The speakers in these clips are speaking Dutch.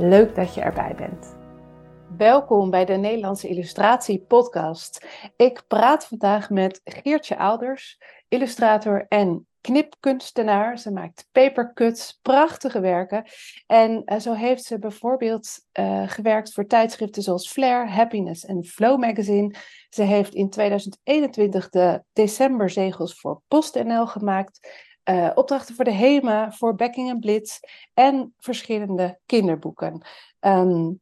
Leuk dat je erbij bent. Welkom bij de Nederlandse Illustratie Podcast. Ik praat vandaag met Geertje Ouders, illustrator en knipkunstenaar. Ze maakt papercuts, prachtige werken. En uh, zo heeft ze bijvoorbeeld uh, gewerkt voor tijdschriften zoals Flair, Happiness en Flow Magazine. Ze heeft in 2021 de decemberzegels voor PostNL gemaakt. Uh, opdrachten voor de HEMA, voor Becking Blitz en verschillende kinderboeken. Um,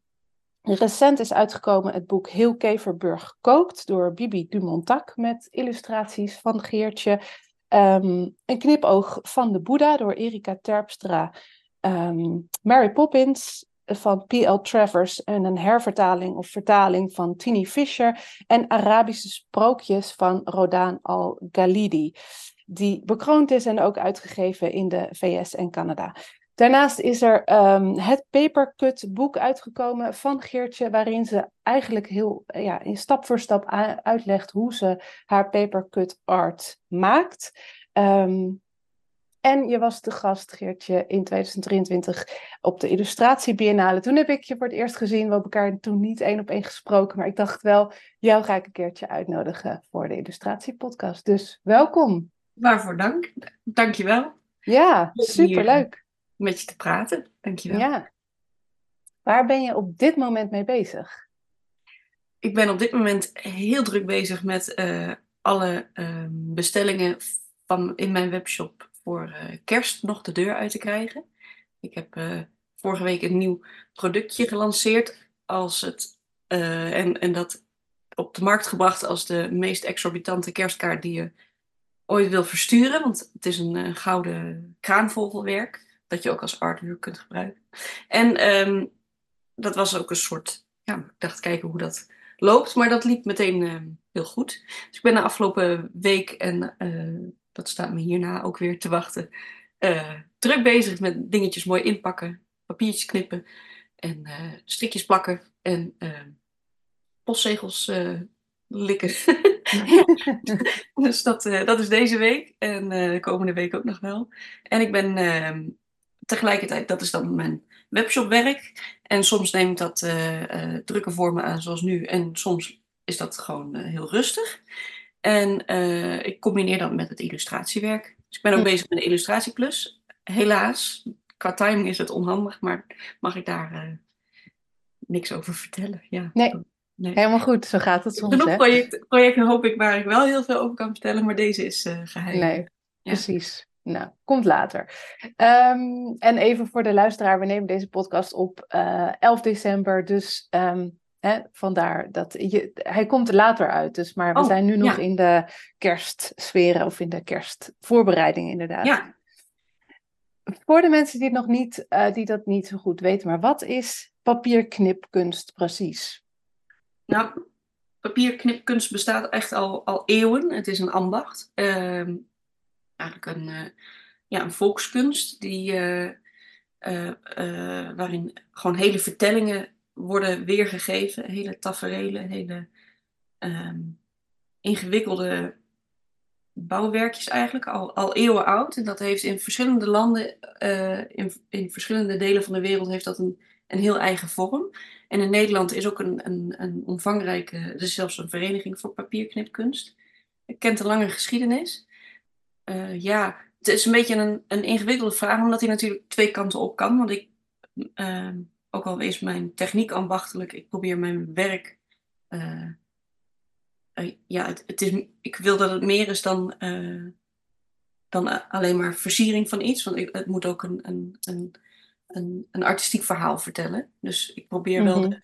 Recent is uitgekomen het boek Heel Keverburg kookt door Bibi Dumontac met illustraties van Geertje. Um, een knipoog van de Boeddha door Erika Terpstra. Um, Mary Poppins van P.L. Travers en een hervertaling of vertaling van Tini Fisher. En Arabische sprookjes van Rodan al-Ghalidi. Die bekroond is en ook uitgegeven in de VS en Canada. Daarnaast is er um, het Papercut boek uitgekomen van Geertje, waarin ze eigenlijk heel ja, in stap voor stap uitlegt hoe ze haar papercut art maakt. Um, en je was de gast, Geertje, in 2023 op de Illustratie Biennale. Toen heb ik je voor het eerst gezien. We hebben elkaar toen niet één op één gesproken. Maar ik dacht wel, jou ga ik een keertje uitnodigen voor de Illustratie Podcast. Dus welkom. Waarvoor dank. Dankjewel. Ja, superleuk met je te praten. Dankjewel. Ja. Waar ben je op dit moment mee bezig? Ik ben op dit moment heel druk bezig met uh, alle uh, bestellingen van in mijn webshop voor uh, kerst nog de deur uit te krijgen. Ik heb eh, vorige week een nieuw productje gelanceerd als het, en, en dat op de markt gebracht als de meest exorbitante kerstkaart die je ooit wil versturen. Want het is een gouden kraanvogelwerk dat je ook als artwork kunt gebruiken. En um, dat was ook een soort, ja, ik dacht kijken hoe dat loopt, maar dat liep meteen uh, heel goed. Dus ik ben de afgelopen week, en uh, dat staat me hierna ook weer te wachten, uh, druk bezig met dingetjes mooi inpakken, papiertjes knippen en strikjes plakken en postzegels likken. dus dat, dat is deze week en de komende week ook nog wel. En ik ben ehm, tegelijkertijd, dat is dan mijn webshopwerk. En soms neem ik dat uh, drukke vormen aan zoals nu. En soms is dat gewoon heel rustig. En ik combineer dat met het illustratiewerk. Dus ik ben ook bezig met de Illustratieplus. Helaas, qua timing is het onhandig, maar mag ik daar niks over vertellen. Ja. Nee. Nee. Helemaal goed, zo gaat het soms. Genoeg project, projecten hoop ik waar ik wel heel veel over kan vertellen, maar deze is geheim. Nee, precies. Nou, komt later. Um, en even voor de luisteraar, we nemen deze podcast op uh, eh, 11 december. Dus um, hè, vandaar dat je, hij komt er later uit. Dus, maar we oh, zijn nu nog in de kerstsferen of in de kerstvoorbereiding inderdaad. Ja. Voor de mensen die, het nog niet, uh, die dat niet zo goed weten, maar wat is papierknipkunst precies? Nou, papierknipkunst bestaat echt al, al eeuwen. Het is een ambacht. Uh, eigenlijk een, uh, ja, een volkskunst die, uh, uh, waarin gewoon hele vertellingen worden weergegeven, hele taferelen, hele um, ingewikkelde bouwwerkjes eigenlijk, al, al eeuwen oud. En dat heeft in verschillende landen, in, in verschillende delen van de wereld, heeft dat een, een heel eigen vorm. En in Nederland is ook een, een, een omvangrijke, er is zelfs een vereniging voor papierknipkunst. Het kent een lange geschiedenis. Uh, ja, het is een beetje een, een ingewikkelde vraag, omdat hij natuurlijk twee kanten op kan. Want ik, uh, ook al is mijn techniek ambachtelijk, ik probeer mijn werk. Uh, ja, het, is, ik wil dat het meer is dan, dan alleen maar versiering van iets. Want het moet ook een, een, een een, een artistiek verhaal vertellen. Dus ik probeer wel Mhm. de-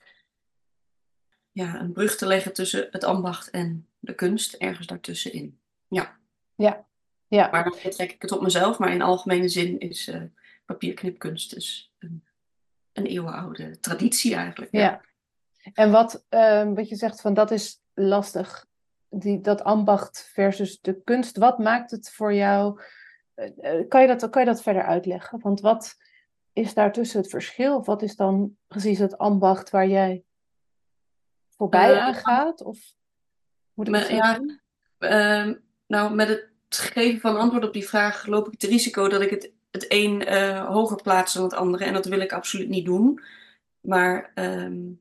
ja, een brug te leggen tussen het ambacht en de kunst, ergens daartussenin. Ja, Ja, ja, maar dan betrek ik het op mezelf, maar in algemene zin is eh, papierknipkunst dus een, een eeuwenoude traditie eigenlijk. ja. En wat, ehm, wat je zegt van dat is lastig, die, dat ambacht versus de kunst. Wat maakt het voor jou? eh, eh, kan, je dat, kan je dat verder uitleggen? Want wat is daartussen het verschil? Of wat is dan precies het ambacht waar jij voorbij Eh, aan gaat? Of moet ik zo ja? Ehm, nou, met het geven van antwoord op die vraag loop ik het risico dat ik het, het een eh, hoger plaats dan het andere. En dat wil ik absoluut niet doen. Maar ehm,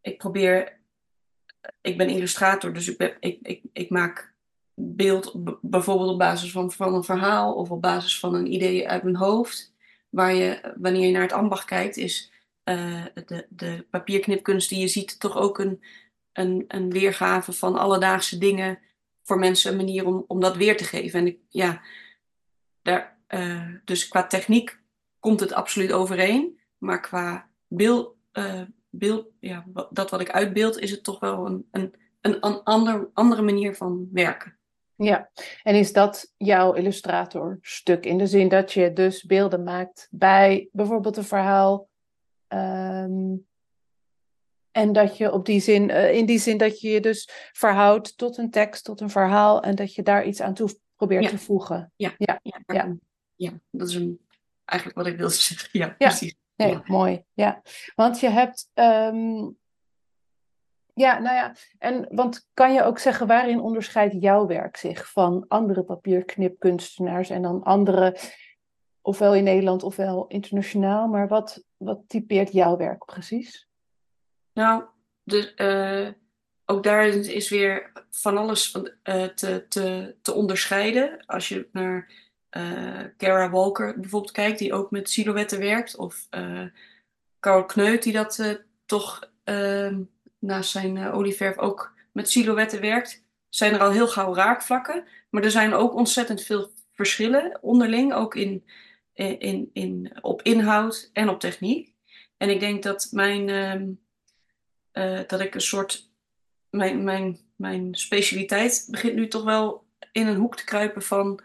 ik probeer, ik ben illustrator, dus ik, ben, ik, ik, ik maak beeld bijvoorbeeld op basis van, van een verhaal of op basis van een idee uit mijn hoofd. Waar je, wanneer je naar het ambacht kijkt, is eh, de, de papierknipkunst die je ziet toch ook een, een, een weergave van alledaagse dingen voor mensen een manier om, om dat weer te geven. En ik, ja, daar, eh, dus qua techniek komt het absoluut overeen. Maar qua beeld, eh, beeld ja, dat wat ik uitbeeld, is het toch wel een, een, een, een ander, andere manier van werken. Ja, en is dat jouw illustratorstuk? In de zin dat je dus beelden maakt bij bijvoorbeeld een verhaal. ehm, en dat je op die zin, eh, in die zin dat je je dus verhoudt tot een tekst, tot een verhaal. En dat je daar iets aan toe probeert Ja. te voegen. Ja, Ja. Ja. ja, dat is een, eigenlijk wat ik wilde zeggen. Ja, precies. Nee, Ja. mooi. Ja, want je hebt. ehm, ja, nou ja. En want kan je ook zeggen waarin onderscheidt jouw werk zich van andere papierknipkunstenaars en dan andere, ofwel in Nederland ofwel internationaal, maar wat, wat typeert jouw werk precies? Nou, dus, eh, ook daar is, weer van alles eh, te, te, te onderscheiden. Als je naar eh Kara Walker bijvoorbeeld kijkt, die ook met silhouetten werkt, of Karel Kneut, die dat toch eh, naast zijn eh, olieverf ook met silhouetten werkt, zijn er al heel gauw raakvlakken. Maar er zijn ook ontzettend veel verschillen onderling, ook in, in, in, in, op inhoud en op techniek. En ik denk dat mijn... ehm, eh, dat ik een soort. Mijn, mijn, mijn specialiteit begint nu toch wel in een hoek te kruipen van.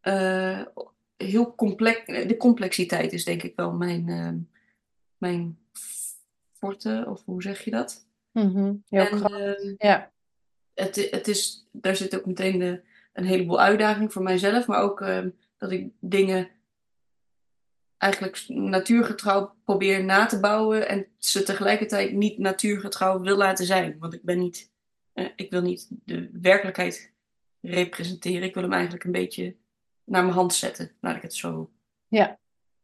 eh, heel complex. De complexiteit is denk ik wel mijn. ehm, mijn forte, of hoe zeg je dat? Mhm, Heel En, grappig. ehm, Ja, het, het is, daar zit ook meteen de, een heleboel uitdaging voor mijzelf, maar ook ehm, dat ik dingen eigenlijk natuurgetrouw probeer na te bouwen en ze tegelijkertijd niet natuurgetrouw wil laten zijn. Want ik ben niet, eh, ik wil niet de werkelijkheid representeren. Ik wil hem eigenlijk een beetje naar mijn hand zetten, laat ik het zo ja.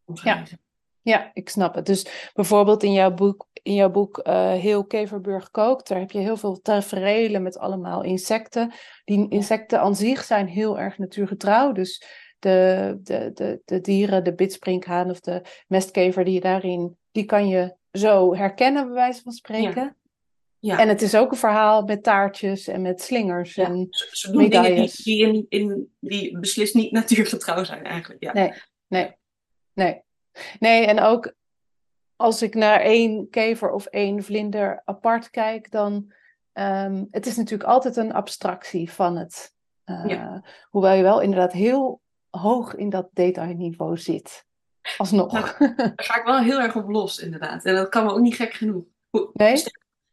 omschrijven. Ja, ik snap het. Dus bijvoorbeeld in jouw boek, in jouw boek eh, Heel Keverburg kookt, daar heb je heel veel taferelen met allemaal insecten. Die insecten aan zich zijn heel erg natuurgetrouw. Dus de, de, de, de dieren, de bitsprinkhaan of de mestkever die je daarin, die kan je zo herkennen, bij wijze van spreken. Ja. En het is ook een verhaal met taartjes en met slingers. Ja, En Ze, ze doen dingen die, medailles. die, in, in, die beslist niet natuurgetrouw zijn eigenlijk. Ja. Nee, nee, nee. Nee, en ook als ik naar één kever of één vlinder apart kijk, dan um, het is natuurlijk altijd een abstractie van het. Uh, Ja. Hoewel je wel inderdaad heel hoog in dat detailniveau zit. Alsnog. Nou, Daar ga ik wel heel erg op los, inderdaad. En dat kan me ook niet gek genoeg. Hoe, Nee?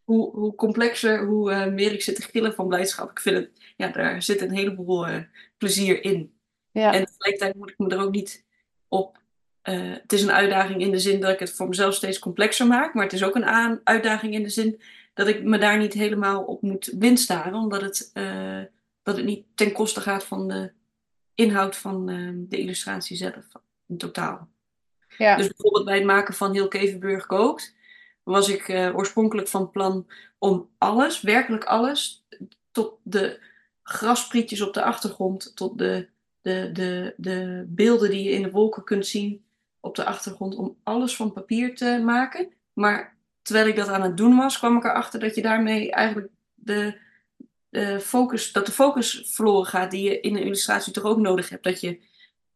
hoe, hoe complexer, hoe eh, meer ik zit te gillen van blijdschap. Ik vind het, ja, daar zit een heleboel eh, plezier in. Ja, En tegelijkertijd moet ik me er ook niet op. eh, het is een uitdaging in de zin dat ik het voor mezelf steeds complexer maak. Maar het is ook een uitdaging in de zin dat ik me daar niet helemaal op moet blindstaren. Omdat het, eh, dat het niet ten koste gaat van de inhoud van eh, de illustratie zelf. In totaal. ja, Dus bijvoorbeeld bij het maken van Heel Kevenburg kookt, was ik eh, oorspronkelijk van plan om alles, werkelijk alles, tot de grasprietjes op de achtergrond, tot de, de, de, de beelden die je in de wolken kunt zien op de achtergrond, om alles van papier te maken. Maar terwijl ik dat aan het doen was, kwam ik erachter dat je daarmee eigenlijk de, de focus, dat de focus verloren gaat die je in een illustratie toch ook nodig hebt. Dat je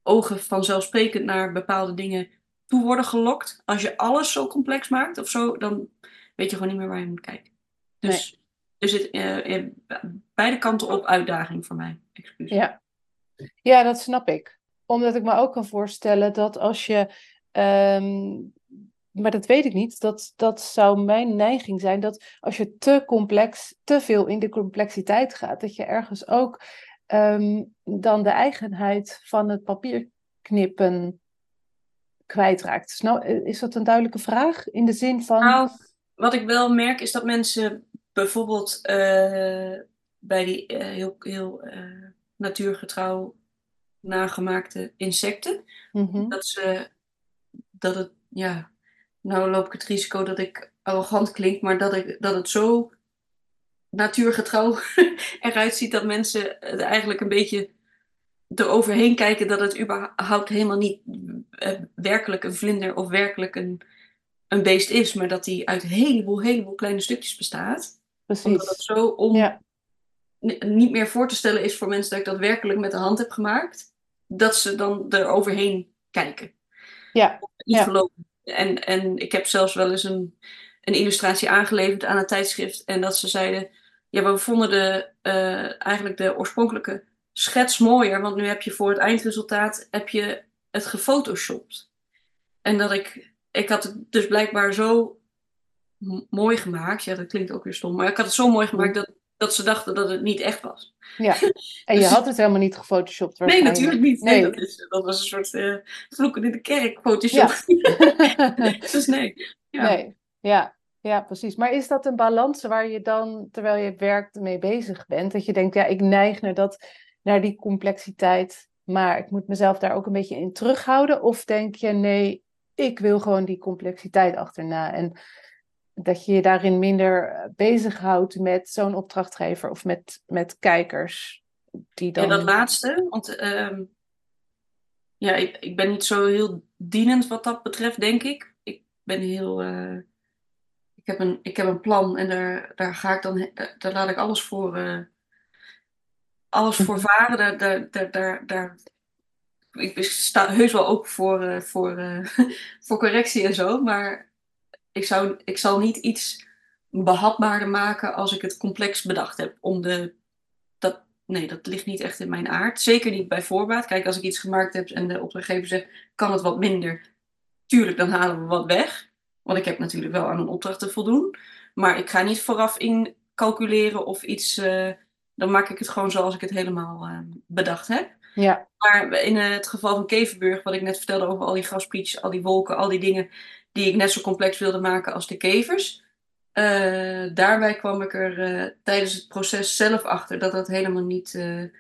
ogen vanzelfsprekend naar bepaalde dingen toe worden gelokt. Als je alles zo complex maakt of zo, dan weet je gewoon niet meer waar je moet kijken. Dus er zit uh, beide kanten op uitdaging voor mij. Excuus. Ja. ja, dat snap ik. Omdat ik me ook kan voorstellen dat als je. Ehm, maar dat weet ik niet. Dat, dat zou mijn neiging zijn. Dat als je te complex, te veel in de complexiteit gaat, dat je ergens ook ehm, dan de eigenheid van het papierknippen kwijtraakt. Nou, is dat een duidelijke vraag? In de zin van. Nou, wat ik wel merk is dat mensen bijvoorbeeld uh, bij die uh, heel, heel natuurgetrouw nagemaakte insecten, mm-hmm. dat ze dat het ja, nou loop ik het risico dat ik arrogant klink, maar dat, ik, dat het zo natuurgetrouw eruit ziet dat mensen eigenlijk een beetje eroverheen kijken dat het überhaupt helemaal niet werkelijk een vlinder of werkelijk een, een beest is, maar dat die uit een heleboel, heleboel kleine stukjes bestaat. Precies. Omdat het zo om ja. niet meer voor te stellen is voor mensen dat ik dat werkelijk met de hand heb gemaakt, dat ze dan eroverheen kijken. Ja. niet ja. geloven. En, en ik heb zelfs wel eens een, een illustratie aangeleverd aan een tijdschrift. En dat ze zeiden, ja, we vonden de, uh, eigenlijk de oorspronkelijke schets mooier. Want nu heb je voor het eindresultaat heb je het gefotoshopt. En dat ik, ik had het dus blijkbaar zo mooi gemaakt. Ja, dat klinkt ook weer stom. Maar ik had het zo mooi gemaakt dat, dat ze dachten dat het niet echt was. Ja, en je dus- had het helemaal niet gefotoshopt? Nee, natuurlijk niet. Nee, Dat, is, dat, was een soort uh, vloeken in de kerk Photoshop. Ja. dus nee. Ja. nee. Ja. ja, precies. Maar is dat een balans waar je dan, terwijl je werkt, mee bezig bent? Dat je denkt, ja, ik neig naar, dat, naar die complexiteit, maar ik moet mezelf daar ook een beetje in terughouden? Of denk je, nee, ik wil gewoon die complexiteit achterna en dat je je daarin minder eh, bezighoudt met zo'n opdrachtgever of met, met kijkers. Die dan... Ja, dat laatste. Want uh, ja, ik, ik ben niet zo heel dienend wat dat betreft, denk ik. Ik ben heel. Uh, ik, heb een, ik heb een plan en daar, daar ga ik dan. Daar, daar laat ik alles voor. Uh, alles voor varen. Daar, daar, daar, daar, daar ik sta heus wel ook voor, voor, voor correctie en zo. Maar ik, zou, ik zal niet iets behapbaarder maken als ik het complex bedacht heb. Om de, dat, nee, dat ligt niet echt in mijn aard. Zeker niet bij voorbaat. Kijk, als ik iets gemaakt heb en de opdrachtgever zegt, kan het wat minder? Tuurlijk, dan halen we wat weg. Want ik heb natuurlijk wel aan een opdracht te voldoen. Maar ik ga niet vooraf in calculeren of iets. Uh, dan maak ik het gewoon zoals ik het helemaal uh, bedacht heb. Ja. Maar in het geval van Keverburg, wat ik net vertelde over al die grasprietjes, al die wolken, al die dingen die ik net zo complex wilde maken als de kevers. Uh, daarbij kwam ik er uh, tijdens het proces zelf achter dat dat helemaal niet een,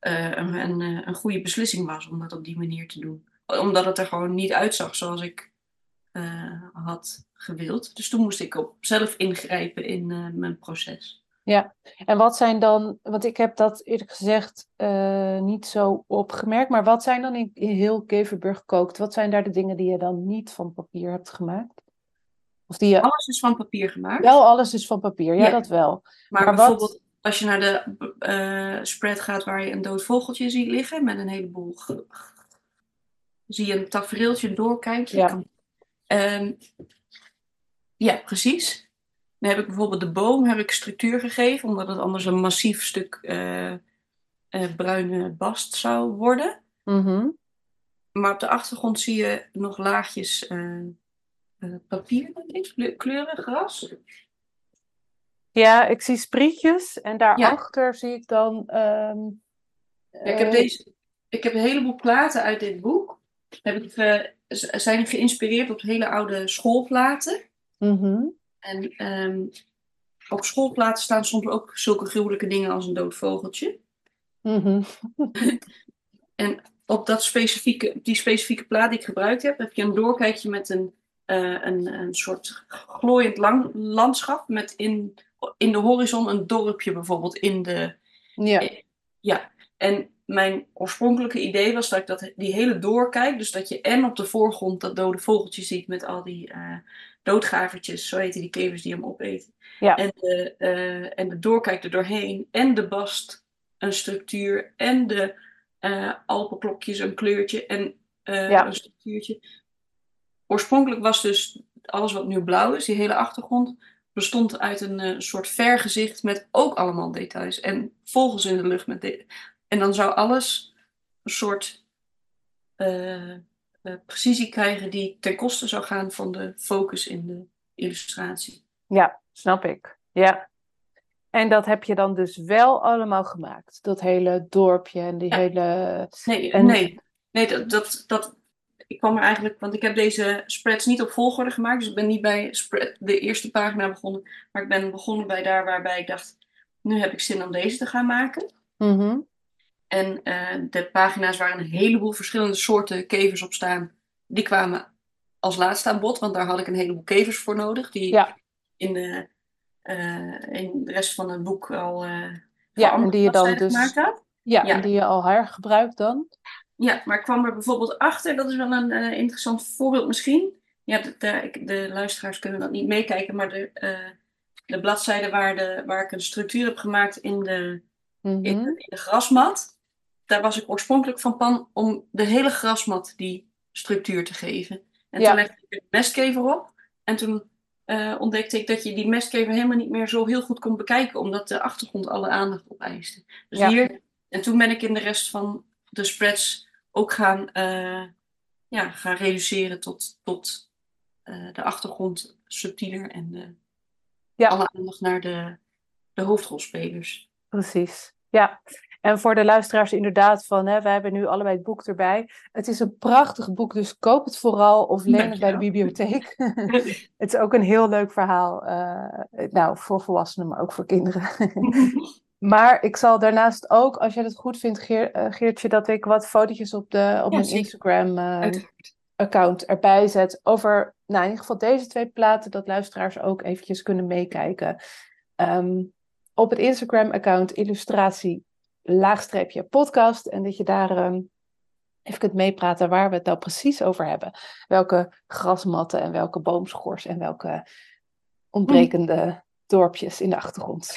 een, een, goede beslissing was om dat op die manier te doen. Omdat het er gewoon niet uitzag zoals ik had gewild. Dus toen moest ik op zelf ingrijpen in mijn proces. Ja, en wat zijn dan, want ik heb dat eerlijk gezegd niet zo opgemerkt, maar wat zijn dan in, heel Keverburg gekookt? Wat zijn daar de dingen die je dan niet van papier hebt gemaakt? Of die je... Alles is van papier gemaakt. Wel, alles is van papier, ja, dat wel. Maar, maar bijvoorbeeld wat... als je naar de uh, spread gaat waar je een dood vogeltje ziet liggen met een heleboel. Zie je een tafereeltje, een doorkijkje. Ja. Um, ja, precies. Dan heb ik bijvoorbeeld de boom heb ik structuur gegeven, omdat het anders een massief stuk uh, uh, bruine bast zou worden. Mm Maar op de achtergrond zie je nog laagjes uh, papier, kleuren, gras. Ja, ik zie sprietjes en daarachter ja. zie ik dan. Um, ja, ik, heb deze, ik heb een heleboel platen uit dit boek. Heb ik, zijn geïnspireerd op hele oude schoolplaten. Mm en um, op schoolplaten staan soms ook zulke gruwelijke dingen als een dood vogeltje. Mm en op dat specifieke, die specifieke plaat die ik gebruikt heb, heb je een doorkijkje met een, uh, een, een soort glooiend lang, landschap. Met in, in de horizon een dorpje bijvoorbeeld in de. Ja. ja. En mijn oorspronkelijke idee was dat ik dat, die hele doorkijk, dus dat je en op de voorgrond dat dode vogeltje ziet met al die uh, doodgavertjes, zo heten die kevers die hem opeten. Ja. En, de, uh, en de doorkijk er doorheen en de bast een structuur en de uh, alpenklokjes een kleurtje en ja. een structuurtje. oorspronkelijk was dus alles wat nu blauw is, die hele achtergrond, bestond uit een uh, soort vergezicht met ook allemaal details. En vogels in de lucht met dit. En dan zou alles een soort precisie krijgen die ten koste zou gaan van de focus in de illustratie. Ja, snap ik. Ja. En dat heb je dan dus wel allemaal gemaakt? Dat hele dorpje en die hele... Nee, nee. nee dat, dat, dat, ik kwam er eigenlijk... Want ik heb deze spreads niet op volgorde gemaakt. Dus ik ben niet bij spread, de eerste pagina begonnen. Maar ik ben begonnen bij daar waarbij ik dacht... Nu heb ik zin om deze te gaan maken. Mhm. En uh, de pagina's waar een heleboel verschillende soorten kevers op staan... Die kwamen als laatste aan bod. Want daar had ik een heleboel kevers voor nodig. Die ja. in de uh, in de rest van het boek al uh, ja, en die je dan dus ja, ja, en die je al hergebruikt dan. Ja, maar ik kwam er bijvoorbeeld achter, dat is wel een interessant voorbeeld misschien. Ja, de, de, de, luisteraars kunnen dat niet meekijken, maar de, de bladzijde waar, de, waar ik een structuur heb gemaakt in de, mm -hmm. in, de, in de grasmat, daar was ik oorspronkelijk van plan om de hele grasmat die structuur te geven. En ja. toen legde ik een mestkever op en toen uh, ontdekte ik dat je die mestkever helemaal niet meer zo heel goed kon bekijken, omdat de achtergrond alle aandacht opeiste. Dus Ja. hier, en toen ben ik in de rest van de spreads ook gaan, uh, ja, gaan reduceren tot, tot uh, de achtergrond subtieler en de, Ja. alle aandacht naar de, de hoofdrolspelers. Precies. Ja, en voor de luisteraars inderdaad van, hè, wij hebben nu allebei het boek erbij. Het is een prachtig boek, dus koop het vooral of leen het bij de bibliotheek. het is ook een heel leuk verhaal, uh, nou, voor volwassenen, maar ook voor kinderen. maar ik zal daarnaast ook, als jij het goed vindt, Geer, uh, Geertje, dat ik wat fotootjes op, de, op Ja, mijn zeker. Instagram uh, account erbij zet over, nou, in ieder geval deze twee platen, dat luisteraars ook eventjes kunnen meekijken. Um, op het Instagram-account illustratie laagstreepje podcast. En dat je daar um, even kunt meepraten waar we het nou precies over hebben. Welke grasmatten en welke boomschors en welke ontbrekende dorpjes in de achtergrond.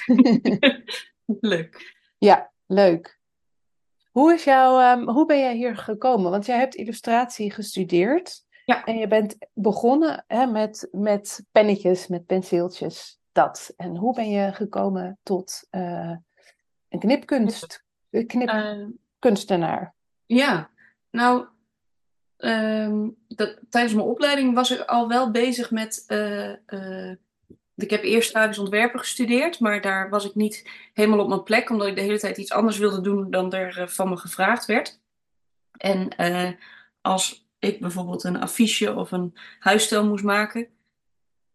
leuk. Ja, leuk. Hoe, is jouw, um, hoe ben jij hier gekomen? Want jij hebt illustratie gestudeerd. Ja. En je bent begonnen hè, met, met pennetjes, met penseeltjes. Dat. En hoe ben je gekomen tot uh, een knipkunst, knipkunstenaar? Uh, ja, nou, um, dat, tijdens mijn opleiding was ik al wel bezig met. Uh, uh, ik heb eerst grafisch ontwerpen gestudeerd, maar daar was ik niet helemaal op mijn plek, omdat ik de hele tijd iets anders wilde doen dan er van me gevraagd werd. En als ik bijvoorbeeld een affiche of een huisstijl moest maken,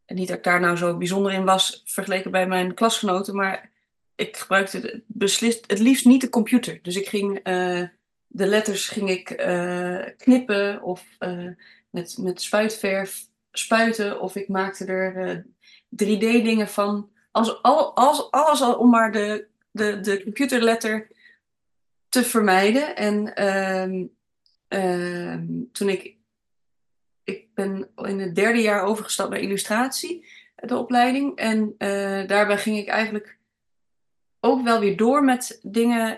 en niet dat ik daar nou zo bijzonder in was vergeleken bij mijn klasgenoten, maar ik gebruikte beslist, het liefst niet de computer. Dus ik ging uh, de letters ging ik uh, knippen of uh, met, met spuitverf spuiten of ik maakte er 3D dingen van. Als, al, als, alles al om maar de, de, de computerletter te vermijden. En toen ik ik ben in het derde jaar overgestapt naar illustratie, de opleiding. En daarbij ging ik eigenlijk ook wel weer door met dingen,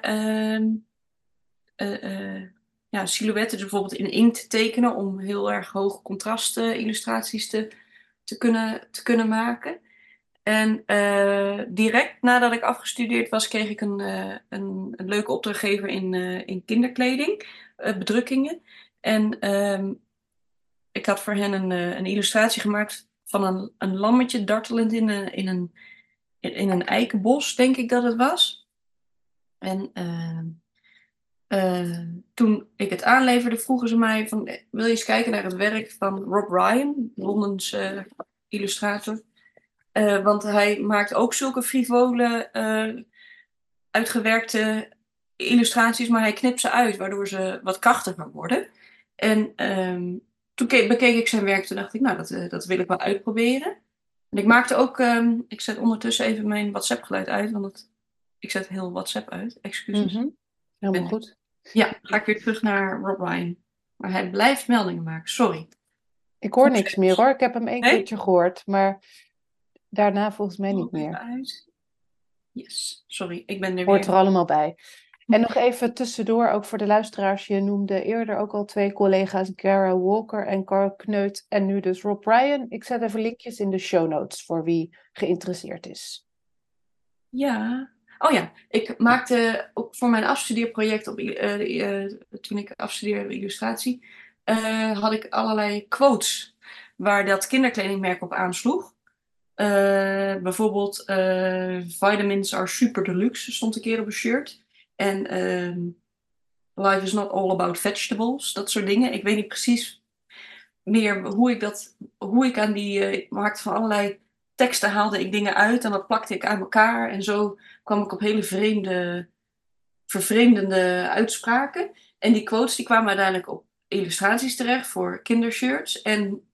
uh, uh, ja, silhouetten, bijvoorbeeld in inkt tekenen, om heel erg hoge contrasten illustraties te, te, kunnen, te kunnen maken. En direct nadat ik afgestudeerd was, kreeg ik een, een, een leuke opdrachtgever in, in kinderkleding, bedrukkingen. En um, ik had voor hen een, een illustratie gemaakt van een, een lammetje dartelend in in, een, in een eikenbos, denk ik dat het was. En uh, uh, toen ik het aanleverde, vroegen ze mij van, wil je eens kijken naar het werk van Rob Ryan, Londens uh, illustrator. want hij maakt ook zulke frivole, uitgewerkte illustraties, maar hij knipt ze uit, waardoor ze wat krachtiger worden. En um, toen bekeek ik zijn werk, toen dacht ik, nou, dat, dat wil ik wel uitproberen. En ik maakte ook, um, ik zet ondertussen even mijn WhatsApp-geluid uit, want het, ik zet heel WhatsApp uit, excuses. Mm -hmm. Helemaal en, goed. Ja, ga ik weer terug naar Rob Ryan. Maar hij blijft meldingen maken, sorry. Ik hoor niks meer hoor, ik heb hem één nee? keertje gehoord, maar daarna volgens mij niet meer. Uit. Yes, sorry, ik ben er Hoort weer. er allemaal bij. En nog even tussendoor, ook voor de luisteraars, je noemde eerder ook al twee collega's, Gara Walker en Carl Kneut en nu dus Rob Ryan. Ik zet even linkjes in de show notes voor wie geïnteresseerd is. Ja, oh ja, ik maakte ook voor mijn afstudeerproject, op, uh, uh, toen ik afstudeerde illustratie, uh, had ik allerlei quotes waar dat kinderkledingmerk op aansloeg. bijvoorbeeld, vitamins are super deluxe stond een keer op een shirt. En um, Life is not all about vegetables, dat soort dingen. Ik weet niet precies meer hoe ik dat, hoe ik aan die, ik maakte van allerlei teksten haalde ik dingen uit en dat plakte ik aan elkaar. En zo kwam ik op hele vreemde, vervreemdende uitspraken. En die quotes die kwamen uiteindelijk op illustraties terecht voor kindershirts. En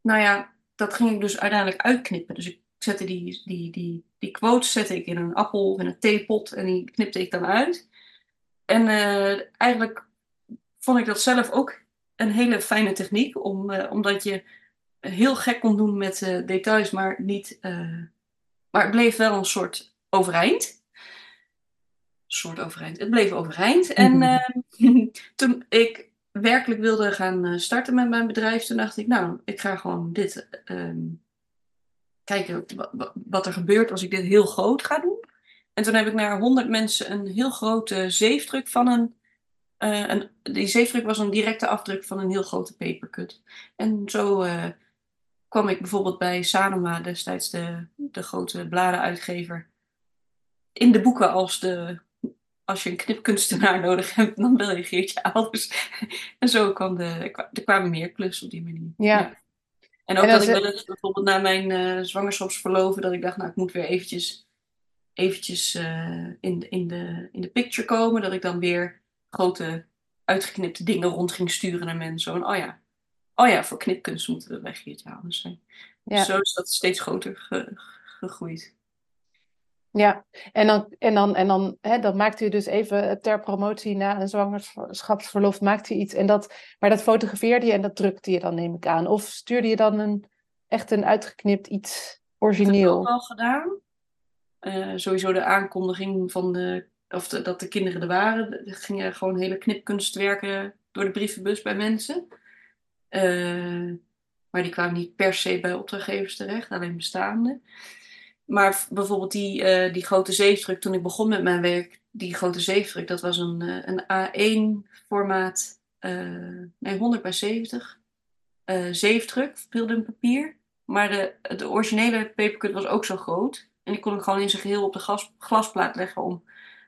nou ja, dat ging ik dus uiteindelijk uitknippen. Dus ik zette die, die, die, die quotes zette ik in een appel of in een theepot en die knipte ik dan uit. En uh, eigenlijk vond ik dat zelf ook een hele fijne techniek, om, uh, omdat je heel gek kon doen met uh, details, maar niet. maar het bleef wel een soort overeind. Een soort overeind. Het bleef overeind. En toen ik werkelijk wilde gaan starten met mijn bedrijf, toen dacht ik, nou, ik ga gewoon dit um, kijken wat er gebeurt als ik dit heel groot ga doen. En toen heb ik naar 100 mensen een heel grote zeefdruk van een, uh, een. Die zeefdruk was een directe afdruk van een heel grote papercut. En zo uh, kwam ik bijvoorbeeld bij Sanoma, destijds de, de grote bladenuitgever, in de boeken als de. Als je een knipkunstenaar nodig hebt, dan bel je Geertje Alders. en zo kwam de, er kwamen meer klussen op die manier. ja. ja. En ook en dat ik wel eens bijvoorbeeld na mijn uh, zwangerschapsverloven, dat ik dacht, nou, ik moet weer eventjes, eventjes uh, in, in, de, in de picture komen. Dat ik dan weer grote uitgeknipte dingen rond ging sturen naar mensen. Zo oh ja, oh ja, voor knipkunst moeten we bij Geert Houders zijn. Ja. Zo is dat steeds groter ge, gegroeid. Ja, en dan, en dan, en dan, hè, dan maakt u dus even ter promotie na een zwangerschapsverlof, maakt u iets. En dat, maar dat fotografeerde je en dat drukte je dan, neem ik aan. Of stuurde je dan een, echt een uitgeknipt iets origineel? Dat heb ik ook al gedaan. Uh, sowieso de aankondiging van de, of de, dat de kinderen er waren. Er gingen gewoon hele knipkunstwerken door de brievenbus bij mensen. Uh, maar die kwamen niet per se bij opdrachtgevers terecht, alleen bestaande. Maar bijvoorbeeld die, uh, die grote zeefdruk, toen ik begon met mijn werk, die grote zeefdruk, dat was een, uh, een A1 formaat, uh, nee 100 bij 70 zeefdruk, in papier. Maar de, de originele papercut was ook zo groot. En die kon ik gewoon in zijn geheel op de gas, glasplaat leggen om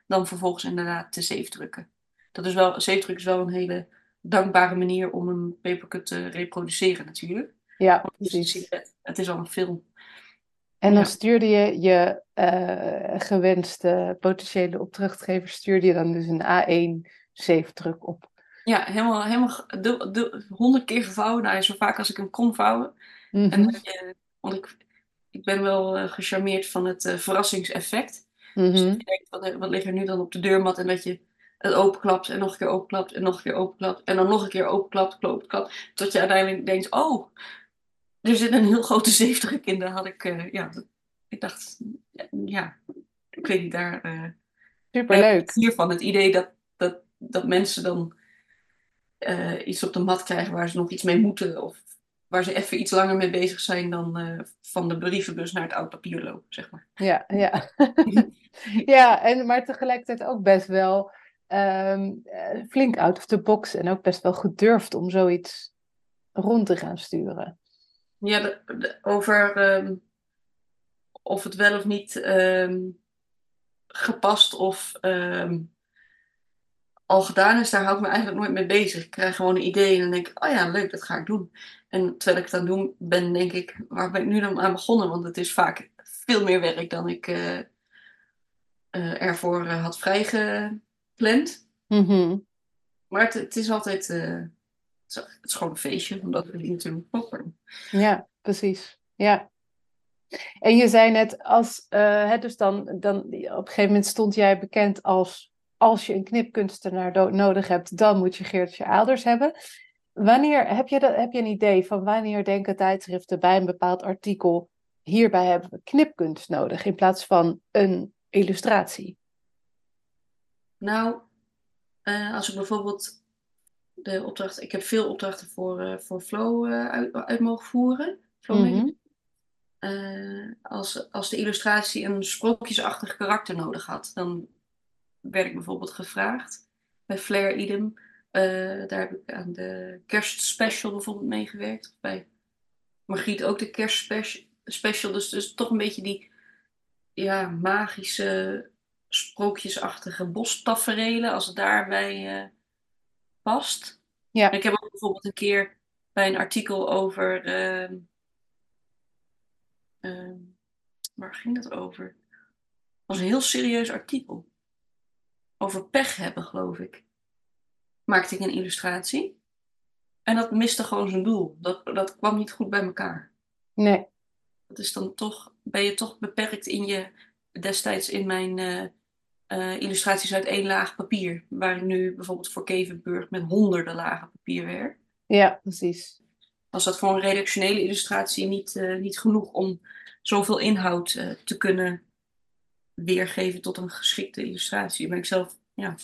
dan vervolgens inderdaad te zeefdrukken. Dat is wel, zeefdruk is wel een hele dankbare manier om een papercut te reproduceren natuurlijk. Ja, precies. Het is al een film. En dan stuurde je je uh, gewenste potentiële opdrachtgever, stuurde je dan dus een A1 zeefdruk op. Ja, helemaal, helemaal honderd keer gevouwen. Nou, zo vaak als ik hem kon vouwen. Mm -hmm. en, uh, want ik, ik ben wel uh, gecharmeerd van het verrassingseffect. Mm -hmm. Dus je denkt, wat, wat ligt er nu dan op de deurmat? En dat je het openklapt en nog een keer openklapt en nog een keer openklapt. En dan nog een keer openklapt, klopt, klapt. Tot je uiteindelijk denkt, oh, er zit een heel grote in. Daar had ik, uh, ja, ik dacht, ja, ik weet niet, daar. Uh, Superleuk. Hiervan het idee dat, dat, dat mensen dan uh, iets op de mat krijgen waar ze nog iets mee moeten. Of waar ze even iets langer mee bezig zijn dan van de brievenbus naar het oud papier lopen, zeg maar. Ja, ja. ja en, maar tegelijkertijd ook best wel um, flink out of the box. En ook best wel gedurfd om zoiets rond te gaan sturen. Ja, de, over um, of het wel of niet um, gepast of um, al gedaan is, daar hou ik me eigenlijk nooit mee bezig. Ik krijg gewoon een idee en dan denk ik, oh ja, leuk, dat ga ik doen. En terwijl ik het aan het doen ben, denk ik, waar ben ik nu dan aan begonnen? Want het is vaak veel meer werk dan ik uh, uh, ervoor uh, had vrijgepland. Mm -hmm. Maar het, het, is altijd het is gewoon een feestje, omdat we die natuurlijk poppen. Ja, precies. Ja. En je zei net, als, uh, hè, dus dan, dan op een gegeven moment stond jij bekend als, als je een knipkunstenaar nodig hebt, dan moet je Geertje Aalders hebben. Wanneer, heb je, dat, heb je een idee van wanneer denken tijdschriften bij een bepaald artikel, hierbij hebben we knipkunst nodig in plaats van een illustratie? Nou, uh, als ik bijvoorbeeld de opdracht, ik heb veel opdrachten voor, uh, voor Flow uh, uit, uit, mogen voeren. Flow mm -hmm. als, als de illustratie een sprookjesachtig karakter nodig had, dan werd ik bijvoorbeeld gevraagd bij Flair Idem. daar heb ik aan de kerstspecial bijvoorbeeld meegewerkt. Bij Margriet ook de kerstspecial. Dus, dus toch een beetje die ja, magische sprookjesachtige bostaferelen, als het daarbij past. Ja. ik heb ook bijvoorbeeld een keer bij een artikel over. Uh, uh, waar ging dat over? Het was een heel serieus artikel. Over pech hebben, geloof ik. Maakte ik een illustratie. En dat miste gewoon zijn doel. Dat, dat kwam niet goed bij elkaar. Nee. Dat is dan toch, ben je toch beperkt in je, destijds in mijn uh, uh, illustraties uit één laag papier. Waar ik nu bijvoorbeeld voor Kevenburg met honderden lagen papier werk. Ja, precies. Was dat voor een redactionele illustratie niet, uh, niet genoeg om zoveel inhoud uh, te kunnen weergeven tot een geschikte illustratie? Ben ik zelf, ja,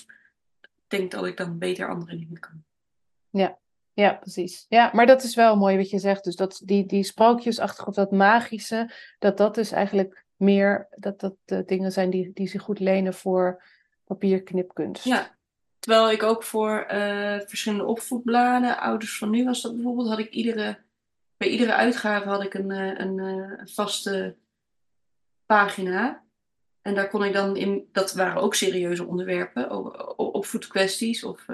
denk dat ik dan beter andere dingen kan. Ja, ja, precies. Ja, maar dat is wel mooi wat je zegt. Dus dat die, die sprookjesachtig of dat magische, dat dat is eigenlijk meer dat dat de dingen zijn die, die zich goed lenen voor papierknipkunst. Ja, terwijl ik ook voor uh, verschillende opvoedbladen, ouders van nu was dat bijvoorbeeld, had ik iedere, bij iedere uitgave had ik een, uh, een, vaste pagina. En daar kon ik dan in, dat waren ook serieuze onderwerpen, opvoedkwesties of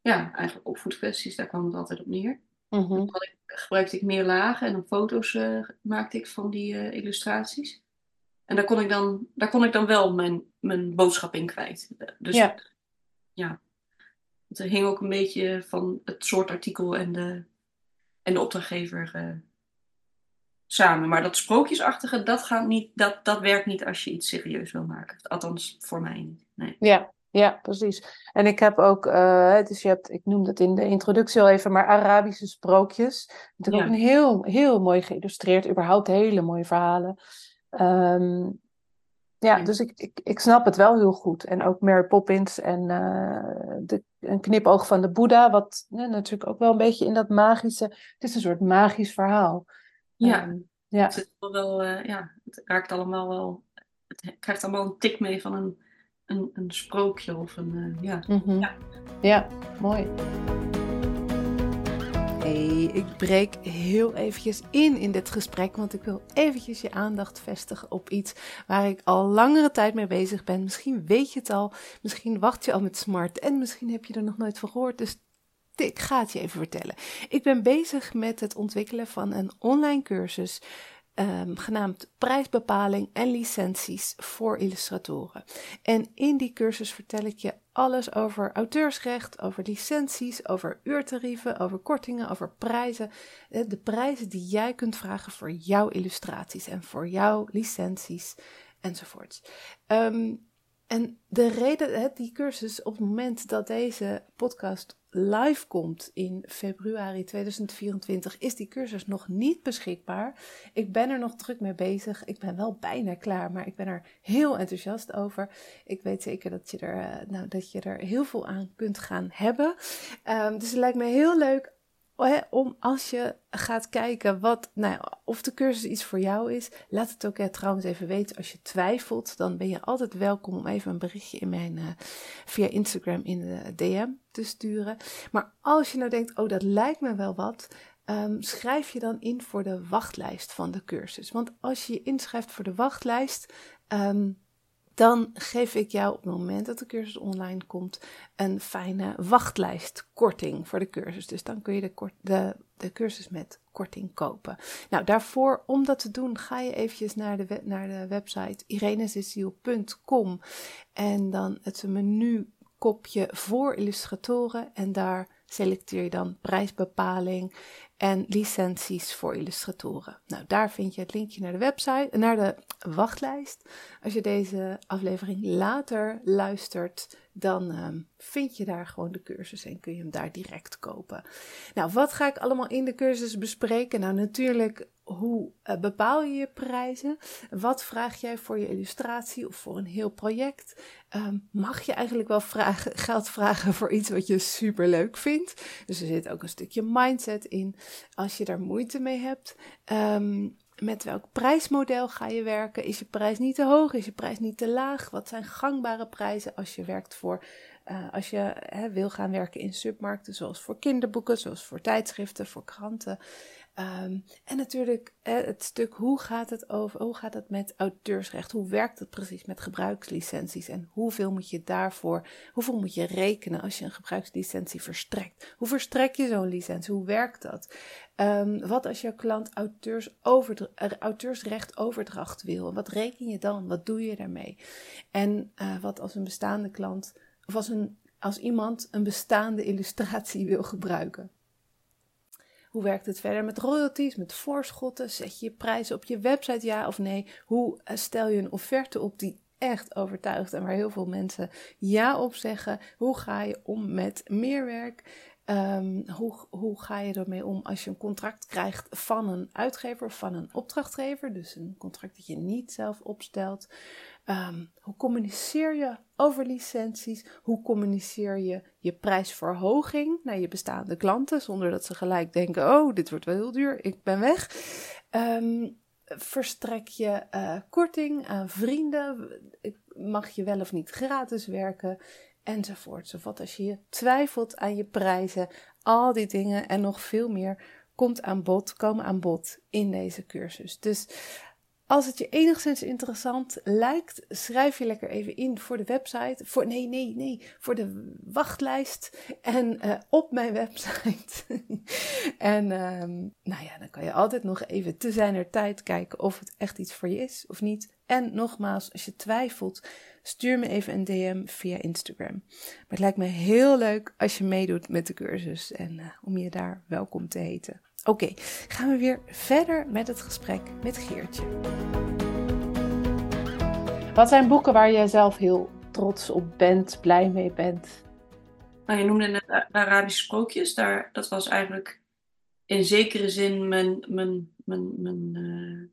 ja, eigenlijk opvoedkwesties, daar kwam het altijd op neer. Mm -hmm. Dan gebruikte ik meer lagen en dan foto's maakte ik van die illustraties. En daar kon ik dan, daar kon ik dan wel mijn, mijn boodschap in kwijt. Dus ja. ja. Het hing ook een beetje van het soort artikel en de, en de opdrachtgever uh, samen. Maar dat sprookjesachtige, dat, gaat niet, dat, dat werkt niet als je iets serieus wil maken. Althans, voor mij niet. Nee. Ja, ja, precies. En ik heb ook, uh, dus je hebt, ik noemde het in de introductie al even, maar Arabische sprookjes. Natuurlijk ja. ook een heel, heel mooi geïllustreerd, überhaupt hele mooie verhalen. Um, ja, dus ik, ik, ik snap het wel heel goed. En ook Mary Poppins en uh, de, een knipoog van de Boeddha, wat ja, natuurlijk ook wel een beetje in dat magische. Het is een soort magisch verhaal. Ja, um, ja. Het, wel, uh, ja, het raakt allemaal wel. Het krijgt allemaal een tik mee van een, een, een sprookje of een. Uh, ja. Mm -hmm. ja. ja, mooi. Ik breek heel eventjes in in dit gesprek, want ik wil eventjes je aandacht vestigen op iets waar ik al langere tijd mee bezig ben. Misschien weet je het al, misschien wacht je al met smart en misschien heb je er nog nooit van gehoord. Dus ik ga het je even vertellen. Ik ben bezig met het ontwikkelen van een online cursus um, genaamd prijsbepaling en licenties voor illustratoren. En in die cursus vertel ik je alles over auteursrecht, over licenties, over uurtarieven, over kortingen, over prijzen. Eh, de prijzen die jij kunt vragen voor jouw illustraties en voor jouw licenties enzovoorts. Um, en de reden, die cursus, op het moment dat deze podcast live komt in februari 2024, is die cursus nog niet beschikbaar. Ik ben er nog druk mee bezig. Ik ben wel bijna klaar, maar ik ben er heel enthousiast over. Ik weet zeker dat je er, eh, nou, dat je er heel veel aan kunt gaan hebben. Um, dus het lijkt me heel leuk om als je gaat kijken wat, nou, of de cursus iets voor jou is, laat het ook hè, trouwens even weten. Als je twijfelt, dan ben je altijd welkom om even een berichtje in mijn, uh, via Instagram in de DM te sturen. Maar als je nou denkt, oh dat lijkt me wel wat, um, schrijf je dan in voor de wachtlijst van de cursus. Want als je je inschrijft voor de wachtlijst, um, dan geef ik jou op het moment dat de cursus online komt een fijne wachtlijstkorting voor de cursus. Dus dan kun je de, de, de cursus met korting kopen. Nou, daarvoor, om dat te doen, ga je eventjes naar de, naar de website irenesisiel.com en dan het menu kopje voor illustratoren en daar selecteer je dan prijsbepaling en licenties voor illustratoren. Nou, daar vind je het linkje naar de website, naar de wachtlijst. Als je deze aflevering later luistert, dan ehm, vind je daar gewoon de cursus en kun je hem daar direct kopen. Nou, wat ga ik allemaal in de cursus bespreken? Nou, natuurlijk hoe uh, bepaal je je prijzen? Wat vraag jij voor je illustratie of voor een heel project? Um, mag je eigenlijk wel vragen, geld vragen voor iets wat je super leuk vindt? Dus er zit ook een stukje mindset in. Als je daar moeite mee hebt, um, met welk prijsmodel ga je werken? Is je prijs niet te hoog? Is je prijs niet te laag? Wat zijn gangbare prijzen als je werkt voor, uh, als je hè, wil gaan werken in submarkten, zoals voor kinderboeken, zoals voor tijdschriften, voor kranten? Um, en natuurlijk het stuk hoe gaat het over, hoe gaat het met auteursrecht? Hoe werkt het precies met gebruikslicenties? En hoeveel moet je daarvoor, hoeveel moet je rekenen als je een gebruikslicentie verstrekt? Hoe verstrek je zo'n licentie? Hoe werkt dat? Um, wat als je klant auteurs auteursrecht overdracht wil? Wat reken je dan? Wat doe je daarmee? En uh, wat als een bestaande klant, of als, een, als iemand een bestaande illustratie wil gebruiken? Hoe werkt het verder met royalties, met voorschotten? Zet je je prijzen op je website ja of nee? Hoe eh, stel je een offerte op die echt overtuigt en waar heel veel mensen ja op zeggen? Hoe ga je om met meerwerk? Um, hoe, hoe ga je ermee om als je een contract krijgt van een uitgever of van een opdrachtgever? Dus een contract dat je niet zelf opstelt. Um, hoe communiceer je over licenties? Hoe communiceer je je prijsverhoging naar je bestaande klanten zonder dat ze gelijk denken: oh, dit wordt wel heel duur, ik ben weg. Um, verstrek je uh, korting aan vrienden? Mag je wel of niet gratis werken? Enzovoort. Wat als je twijfelt aan je prijzen, al die dingen en nog veel meer komt aan bod, komen aan bod in deze cursus. Dus als het je enigszins interessant lijkt, schrijf je lekker even in voor de website. Voor, nee, nee, nee, voor de wachtlijst. En uh, op mijn website. en um, nou ja, dan kan je altijd nog even te zijner tijd kijken of het echt iets voor je is of niet. En nogmaals, als je twijfelt, stuur me even een DM via Instagram. Maar het lijkt me heel leuk als je meedoet met de cursus en uh, om je daar welkom te heten. Oké, gaan we weer verder met het gesprek met Geertje. Wat zijn boeken waar je zelf heel trots op bent, blij mee bent? Nou, je noemde net de Arabische sprookjes. Daar, dat was eigenlijk in zekere zin mijn, mijn, mijn, mijn uh,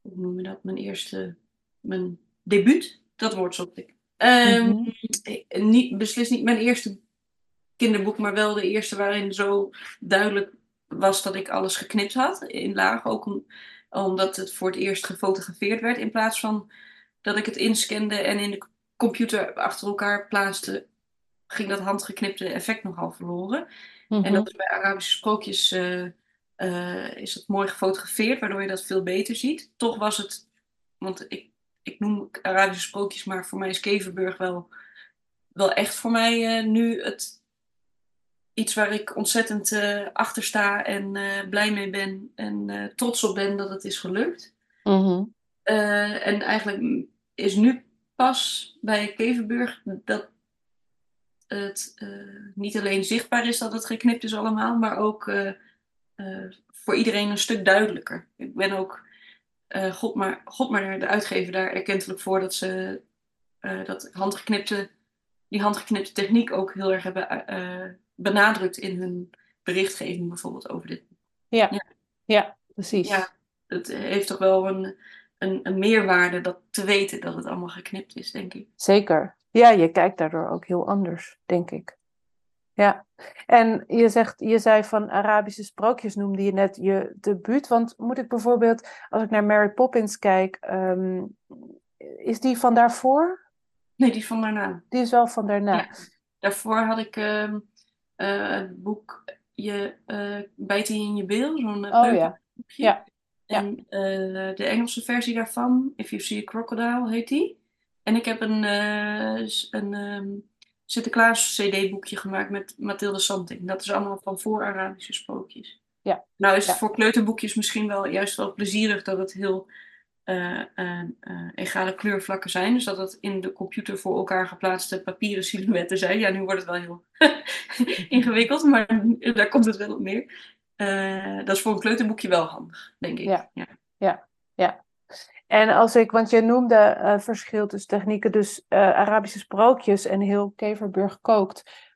hoe noem je dat? Mijn eerste, mijn debuut. Dat woord zocht ik. Um, mm -hmm. niet, beslist niet mijn eerste kinderboek, maar wel de eerste waarin zo duidelijk was dat ik alles geknipt had in laag. Ook omdat het voor het eerst gefotografeerd werd in plaats van dat ik het inscande en in de computer achter elkaar plaatste, ging dat handgeknipte effect nogal verloren. En mhm. dat is bij Arabische sprookjes uh, uh, is het mooi gefotografeerd, waardoor je dat veel beter ziet. Toch was het, want ik, ik noem Arabische sprookjes, maar voor mij is Keverburg wel, wel echt voor mij uh, nu het, iets waar ik ontzettend uh, achter sta en uh, blij mee ben en uh, trots op ben dat het is gelukt. Mm en eigenlijk is nu pas bij Kevenburg dat het niet alleen zichtbaar is dat het geknipt is allemaal, maar ook voor iedereen een stuk duidelijker. Ik ben ook, God, maar, God maar de uitgever daar erkentelijk voor dat ze dat handgeknipte, die handgeknipte techniek ook heel erg hebben benadrukt in hun berichtgeving bijvoorbeeld over dit. Ja, ja. ja precies. Ja, het heeft toch wel een, een, een meerwaarde dat te weten dat het allemaal geknipt is, denk ik. Zeker. Ja, je kijkt daardoor ook heel anders, denk ik. Ja, en je, zegt, je zei van Arabische sprookjes noemde je net je debuut. Want moet ik bijvoorbeeld, als ik naar Mary Poppins kijk, um, is die van daarvoor? Nee, die is van daarna. Die is wel van daarna. Ja. Daarvoor had ik um, uh, het boek je, uh, Bijten in je bil, zo'n uh, oh, ja. ja. En de Engelse versie daarvan, If You See a Crocodile, heet die. En ik heb een, een um, Sinterklaas CD-boekje gemaakt met Mathilde Santing. Dat is allemaal van voor Arabische sprookjes. Ja. Nou is het ja. voor kleuterboekjes misschien wel juist wel plezierig dat het heel uh, egale kleurvlakken zijn. Dus dat het in de computer voor elkaar geplaatste papieren silhouetten zijn. Ja, nu wordt het wel heel ingewikkeld, maar daar komt het wel op neer. dat is voor een kleuterboekje wel handig, denk ik. Ja, ja, ja. ja. En als ik, want je noemde verschil tussen technieken, dus Arabische sprookjes en heel Keverburg kookt.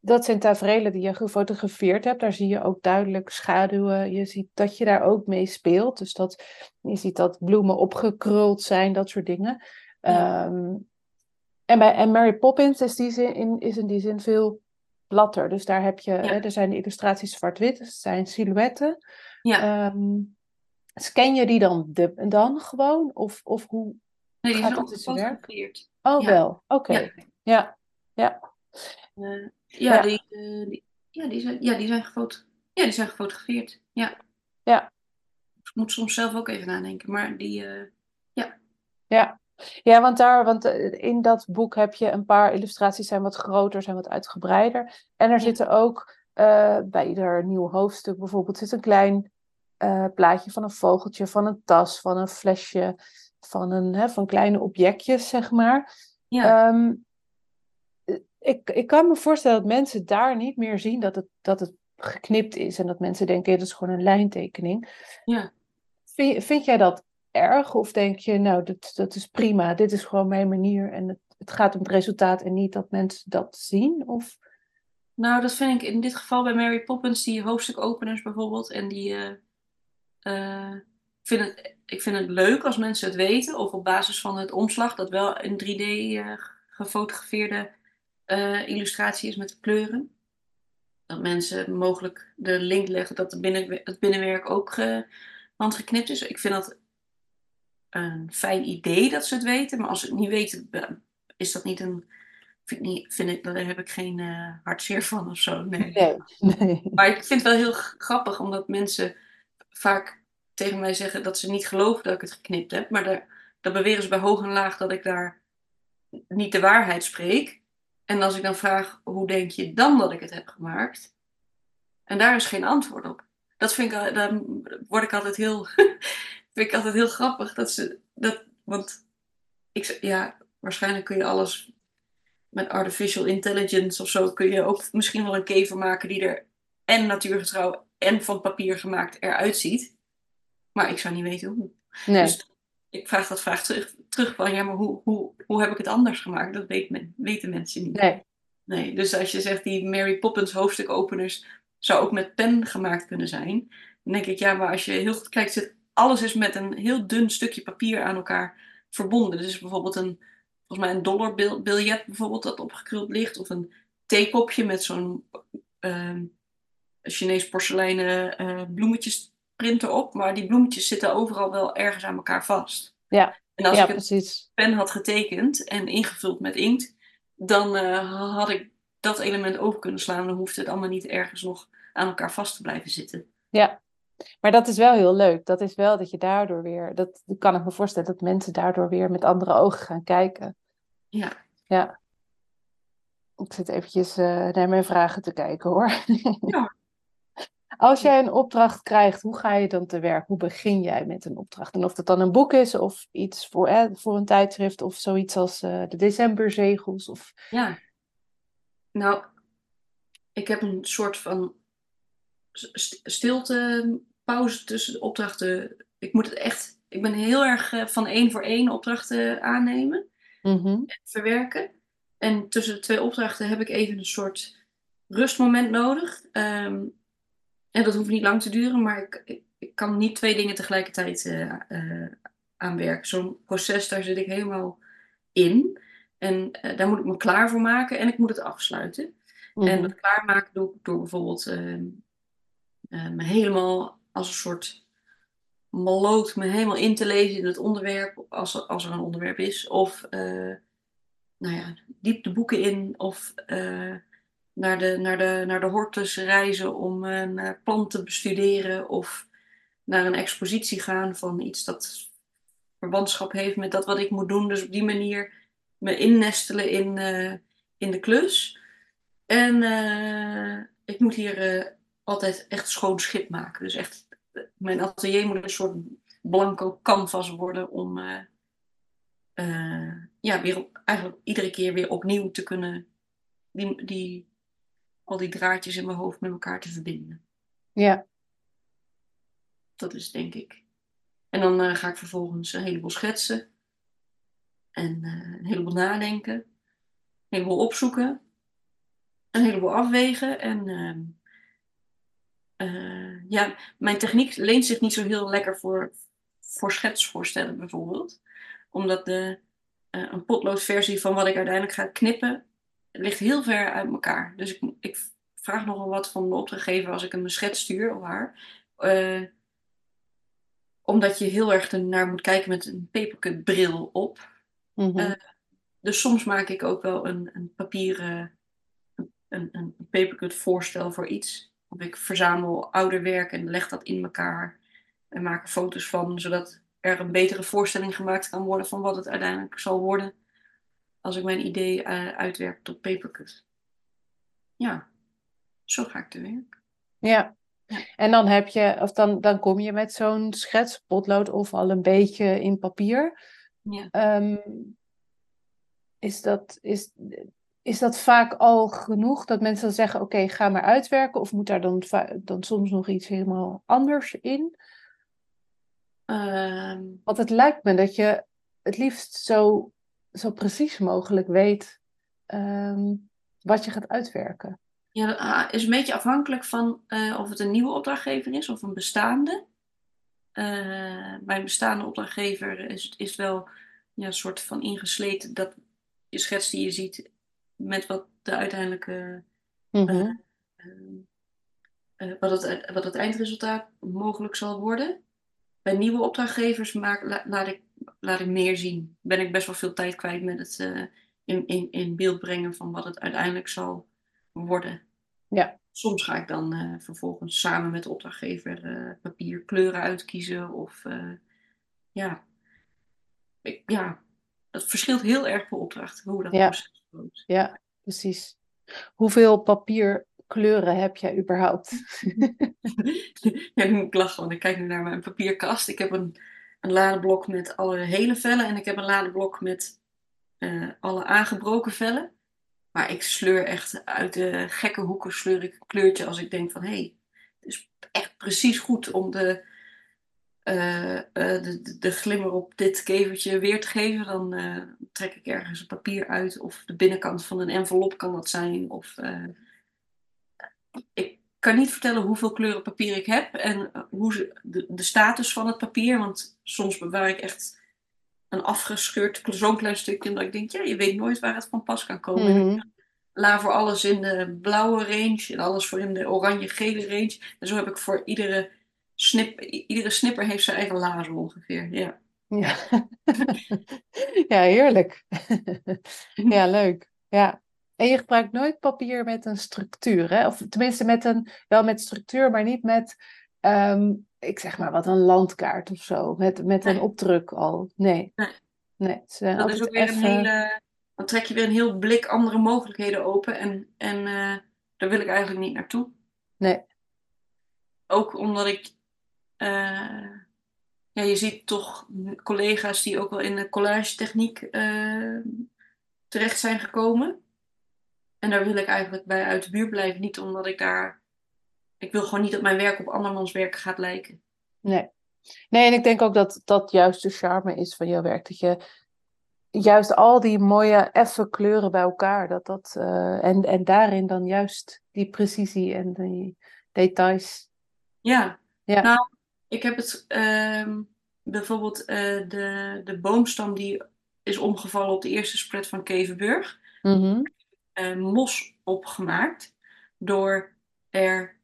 Dat zijn tafereelen die je gefotografeerd hebt. Daar zie je ook duidelijk schaduwen. Je ziet dat je daar ook mee speelt. Dus dat, je ziet dat bloemen opgekruld zijn, dat soort dingen. Ja. Um, en, bij, en Mary Poppins is, die zin, in, is in die zin veel platter. Dus daar heb je, ja. hè, er zijn de illustraties zwart-wit, het zijn silhouetten. Ja. Um, scan je die dan, de, dan gewoon? Of, of hoe nee, die gaat dat in zijn werk? Oh, ja. wel. Oké. Okay. Ja. Ja. Uh, ja, ja. Die, uh, die, ja, die zijn, ja, die zijn, gefot ja, die zijn gefotografeerd. Ja. Ja. Ik moet soms zelf ook even nadenken, maar die, uh, ja. Ja. Ja, want, daar, want in dat boek heb je een paar illustraties zijn wat groter, zijn wat uitgebreider. En er ja. zitten ook bij ieder nieuw hoofdstuk bijvoorbeeld zit een klein uh, plaatje van een vogeltje, van een tas, van een flesje, van, een, hè, van kleine objectjes, zeg maar. Ja. Um, ik, ik kan me voorstellen dat mensen daar niet meer zien dat het, dat het geknipt is en dat mensen denken, het is gewoon een lijntekening. Ja. Vind, vind jij dat erg of denk je, nou, dat, dat is prima, dit is gewoon mijn manier en het, het gaat om het resultaat en niet dat mensen dat zien? Of... Nou, dat vind ik in dit geval bij Mary Poppins, die hoofdstukopeners bijvoorbeeld en die... Uh uh, vind het, ik vind het leuk als mensen het weten, of op basis van het omslag, dat wel een 3D uh, eh, gefotografeerde uh, illustratie is met kleuren. Dat mensen mogelijk de link leggen dat de binnen, het binnenwerk ook handgeknipt is. Ik vind dat een fijn idee dat ze het weten, maar als ze het niet weten, is dat niet een. Vind, niet, vind ik, daar heb ik geen uh, hartzeer van of zo. Nee. Nee, nee. Maar ik vind het wel heel grappig, omdat mensen vaak tegen mij zeggen dat ze niet geloven dat ik het geknipt heb. Maar daar, dan beweren ze bij hoog en laag dat ik daar niet de waarheid spreek. En als ik dan vraag, hoe denk je dan dat ik het heb gemaakt? En daar is geen antwoord op. Dat vind ik, dan word ik altijd heel, vind ik altijd heel grappig. Dat ze, dat, want ik, ja, waarschijnlijk kun je alles met artificial intelligence of zo, kun je ook misschien wel een kever maken die er en natuurgetrouw en van papier gemaakt eruit ziet. Maar ik zou niet weten hoe. Nee. Dus ik vraag dat vraag terug, terug van, ja, maar hoe, hoe, hoe heb ik het anders gemaakt? Dat weet men, weten mensen niet. Nee. nee. Dus als je zegt, die Mary Poppins hoofdstukopeners zou ook met pen gemaakt kunnen zijn. Dan denk ik, ja, maar als je heel goed kijkt, zit, alles is met een heel dun stukje papier aan elkaar verbonden. Dus bijvoorbeeld een, volgens mij een dollarbiljet bijvoorbeeld dat opgekruld ligt. Of een theekopje met zo'n... Uh, Chinees porseleinen uh, bloemetjes printen op, maar die bloemetjes zitten overal wel ergens aan elkaar vast. Ja, en als ja, ik precies. pen had getekend en ingevuld met inkt, dan uh, had ik dat element over kunnen slaan. Dan hoeft het allemaal niet ergens nog aan elkaar vast te blijven zitten. Ja, maar dat is wel heel leuk. Dat is wel dat je daardoor weer, dat kan ik me voorstellen, dat mensen daardoor weer met andere ogen gaan kijken. Ja. Ja. Ik zit eventjes uh, naar mijn vragen te kijken hoor. Ja. Als jij een opdracht krijgt, hoe ga je dan te werk? Hoe begin jij met een opdracht? En of dat dan een boek is of iets voor, eh, voor een tijdschrift of zoiets als uh, de decemberzegels? Of... Ja, nou, ik heb een soort van stilte, pauze tussen de opdrachten. Ik moet het echt, ik ben heel erg uh, van één voor één opdrachten aannemen mm -hmm. en verwerken. En tussen de twee opdrachten heb ik even een soort rustmoment nodig. Um, en dat hoeft niet lang te duren, maar ik, ik, kan niet twee dingen tegelijkertijd uh, uh, aanwerken. Zo'n proces, daar zit ik helemaal in. En uh, daar moet ik me klaar voor maken en ik moet het afsluiten. Mm-hmm. En dat klaarmaken doe ik door bijvoorbeeld ehm, me helemaal als een soort maloot me helemaal in te lezen in het onderwerp, als er, als er een onderwerp is. Of nou ja, diep de boeken in. Of naar de, naar de, naar de hortus reizen om een uh, plant te bestuderen of naar een expositie gaan van iets dat verwantschap heeft met dat wat ik moet doen. Dus op die manier me innestelen in, uh, in de klus. En uh, ik moet hier altijd echt schoon schip maken. Dus echt, mijn atelier moet een soort blanco canvas worden om ja, weer eigenlijk iedere keer weer opnieuw te kunnen die, die al die draadjes in mijn hoofd met elkaar te verbinden. Ja. Dat is denk ik. En dan eh, ga ik vervolgens een heleboel schetsen. En eh, een heleboel nadenken. Een heleboel opzoeken. Een heleboel afwegen. En ehm, eh, ja, mijn techniek leent zich niet zo heel lekker voor, voor schetsvoorstellen bijvoorbeeld. Omdat de, een potloodversie van wat ik uiteindelijk ga knippen ligt heel ver uit elkaar. Dus ik, ik vraag nogal wat van de opdrachtgever als ik hem een schets stuur of haar. Uh, omdat je heel erg naar moet kijken met een papercut bril op. Mm dus soms maak ik ook wel een, een papieren, een, een papercut voorstel voor iets. Of ik verzamel ouder werk en leg dat in elkaar en maak er foto's van, zodat er een betere voorstelling gemaakt kan worden van wat het uiteindelijk zal worden als ik mijn idee uh, uitwerk tot papercut. Ja, zo ga ik te werk. Ja. ja. En dan heb je, of dan, dan kom je met zo'n schets, potlood of al een beetje in papier. Ja. Um, is, dat, is, is dat vaak al genoeg dat mensen dan zeggen: Oké, ga maar uitwerken? Of moet daar dan, dan soms nog iets helemaal anders in? Um... Want het lijkt me dat je het liefst zo zo precies mogelijk weet ehm, wat je gaat uitwerken. Ja, dat ah, is een beetje afhankelijk van uh, of het een nieuwe opdrachtgever is of een bestaande. Uh, bij een bestaande opdrachtgever is, is wel ja, een soort van ingesleten dat je schets die je ziet met wat de uiteindelijke. Uh, wat, het, wat het eindresultaat mogelijk zal worden. Bij nieuwe opdrachtgevers maak, laat ik laat ik meer zien. Ben ik best wel veel tijd kwijt met het uh, in, in, in beeld brengen van wat het uiteindelijk zal worden. Ja. Soms ga ik dan uh, vervolgens samen met de opdrachtgever uh, papier kleuren uitkiezen. Of ja. Ik, ja, dat verschilt heel erg per opdracht hoe dat ja. proces loopt. Ja, precies. Hoeveel papierkleuren heb jij überhaupt? ja, nu moet ik lachen, want ik kijk nu naar mijn papierkast. Ik heb een een ladeblok met alle hele vellen en ik heb een ladeblok met uh, alle aangebroken vellen. Maar ik sleur echt uit de gekke hoeken sleur ik een kleurtje als ik denk van hé, hey, het is echt precies goed om de, uh, uh, de, de, glimmer op dit kevertje weer te geven. Dan trek ik ergens een papier uit of de binnenkant van een envelop kan dat zijn. Of, ik kan niet vertellen hoeveel kleuren papier ik heb en eh, hoe ze, de, de status van het papier. Want soms bewaar ik echt een afgescheurd zo'n klein stukje. En dat ik denk, ja, je weet nooit waar het van pas kan komen. Mm La voor alles in de blauwe range en alles voor in de oranje-gele range. En zo heb ik voor iedere, snip, iedere snipper heeft zijn eigen la zo ongeveer. Ja, ja. ja heerlijk. ja, leuk. Ja. En je gebruikt nooit papier met een structuur, hè? Of tenminste met een, wel met structuur, maar niet met, ehm, ik zeg maar wat, een landkaart of zo. Met, met een opdruk al. Nee. Nee. nee dat is ook weer een hele... Dan trek je weer een heel blik andere mogelijkheden open. En, en uh, daar wil ik eigenlijk niet naartoe. Nee. Ook omdat ik... Uh, ja, je ziet toch collega's die ook wel in de collage techniek uh, terecht zijn gekomen. En daar wil ik eigenlijk bij uit de buurt blijven. Niet omdat ik daar. Ik wil gewoon niet dat mijn werk op andermans werk gaat lijken. Nee. Nee, en ik denk ook dat dat juist de charme is van jouw werk. Dat je juist al die mooie, effe kleuren bij elkaar. Dat dat, uh, en, en daarin dan juist die precisie en die details. Ja, ja. nou, ik heb het uh, bijvoorbeeld uh, de, de boomstam die is omgevallen op de eerste spread van Kevenburg. Mm uh, mos opgemaakt door er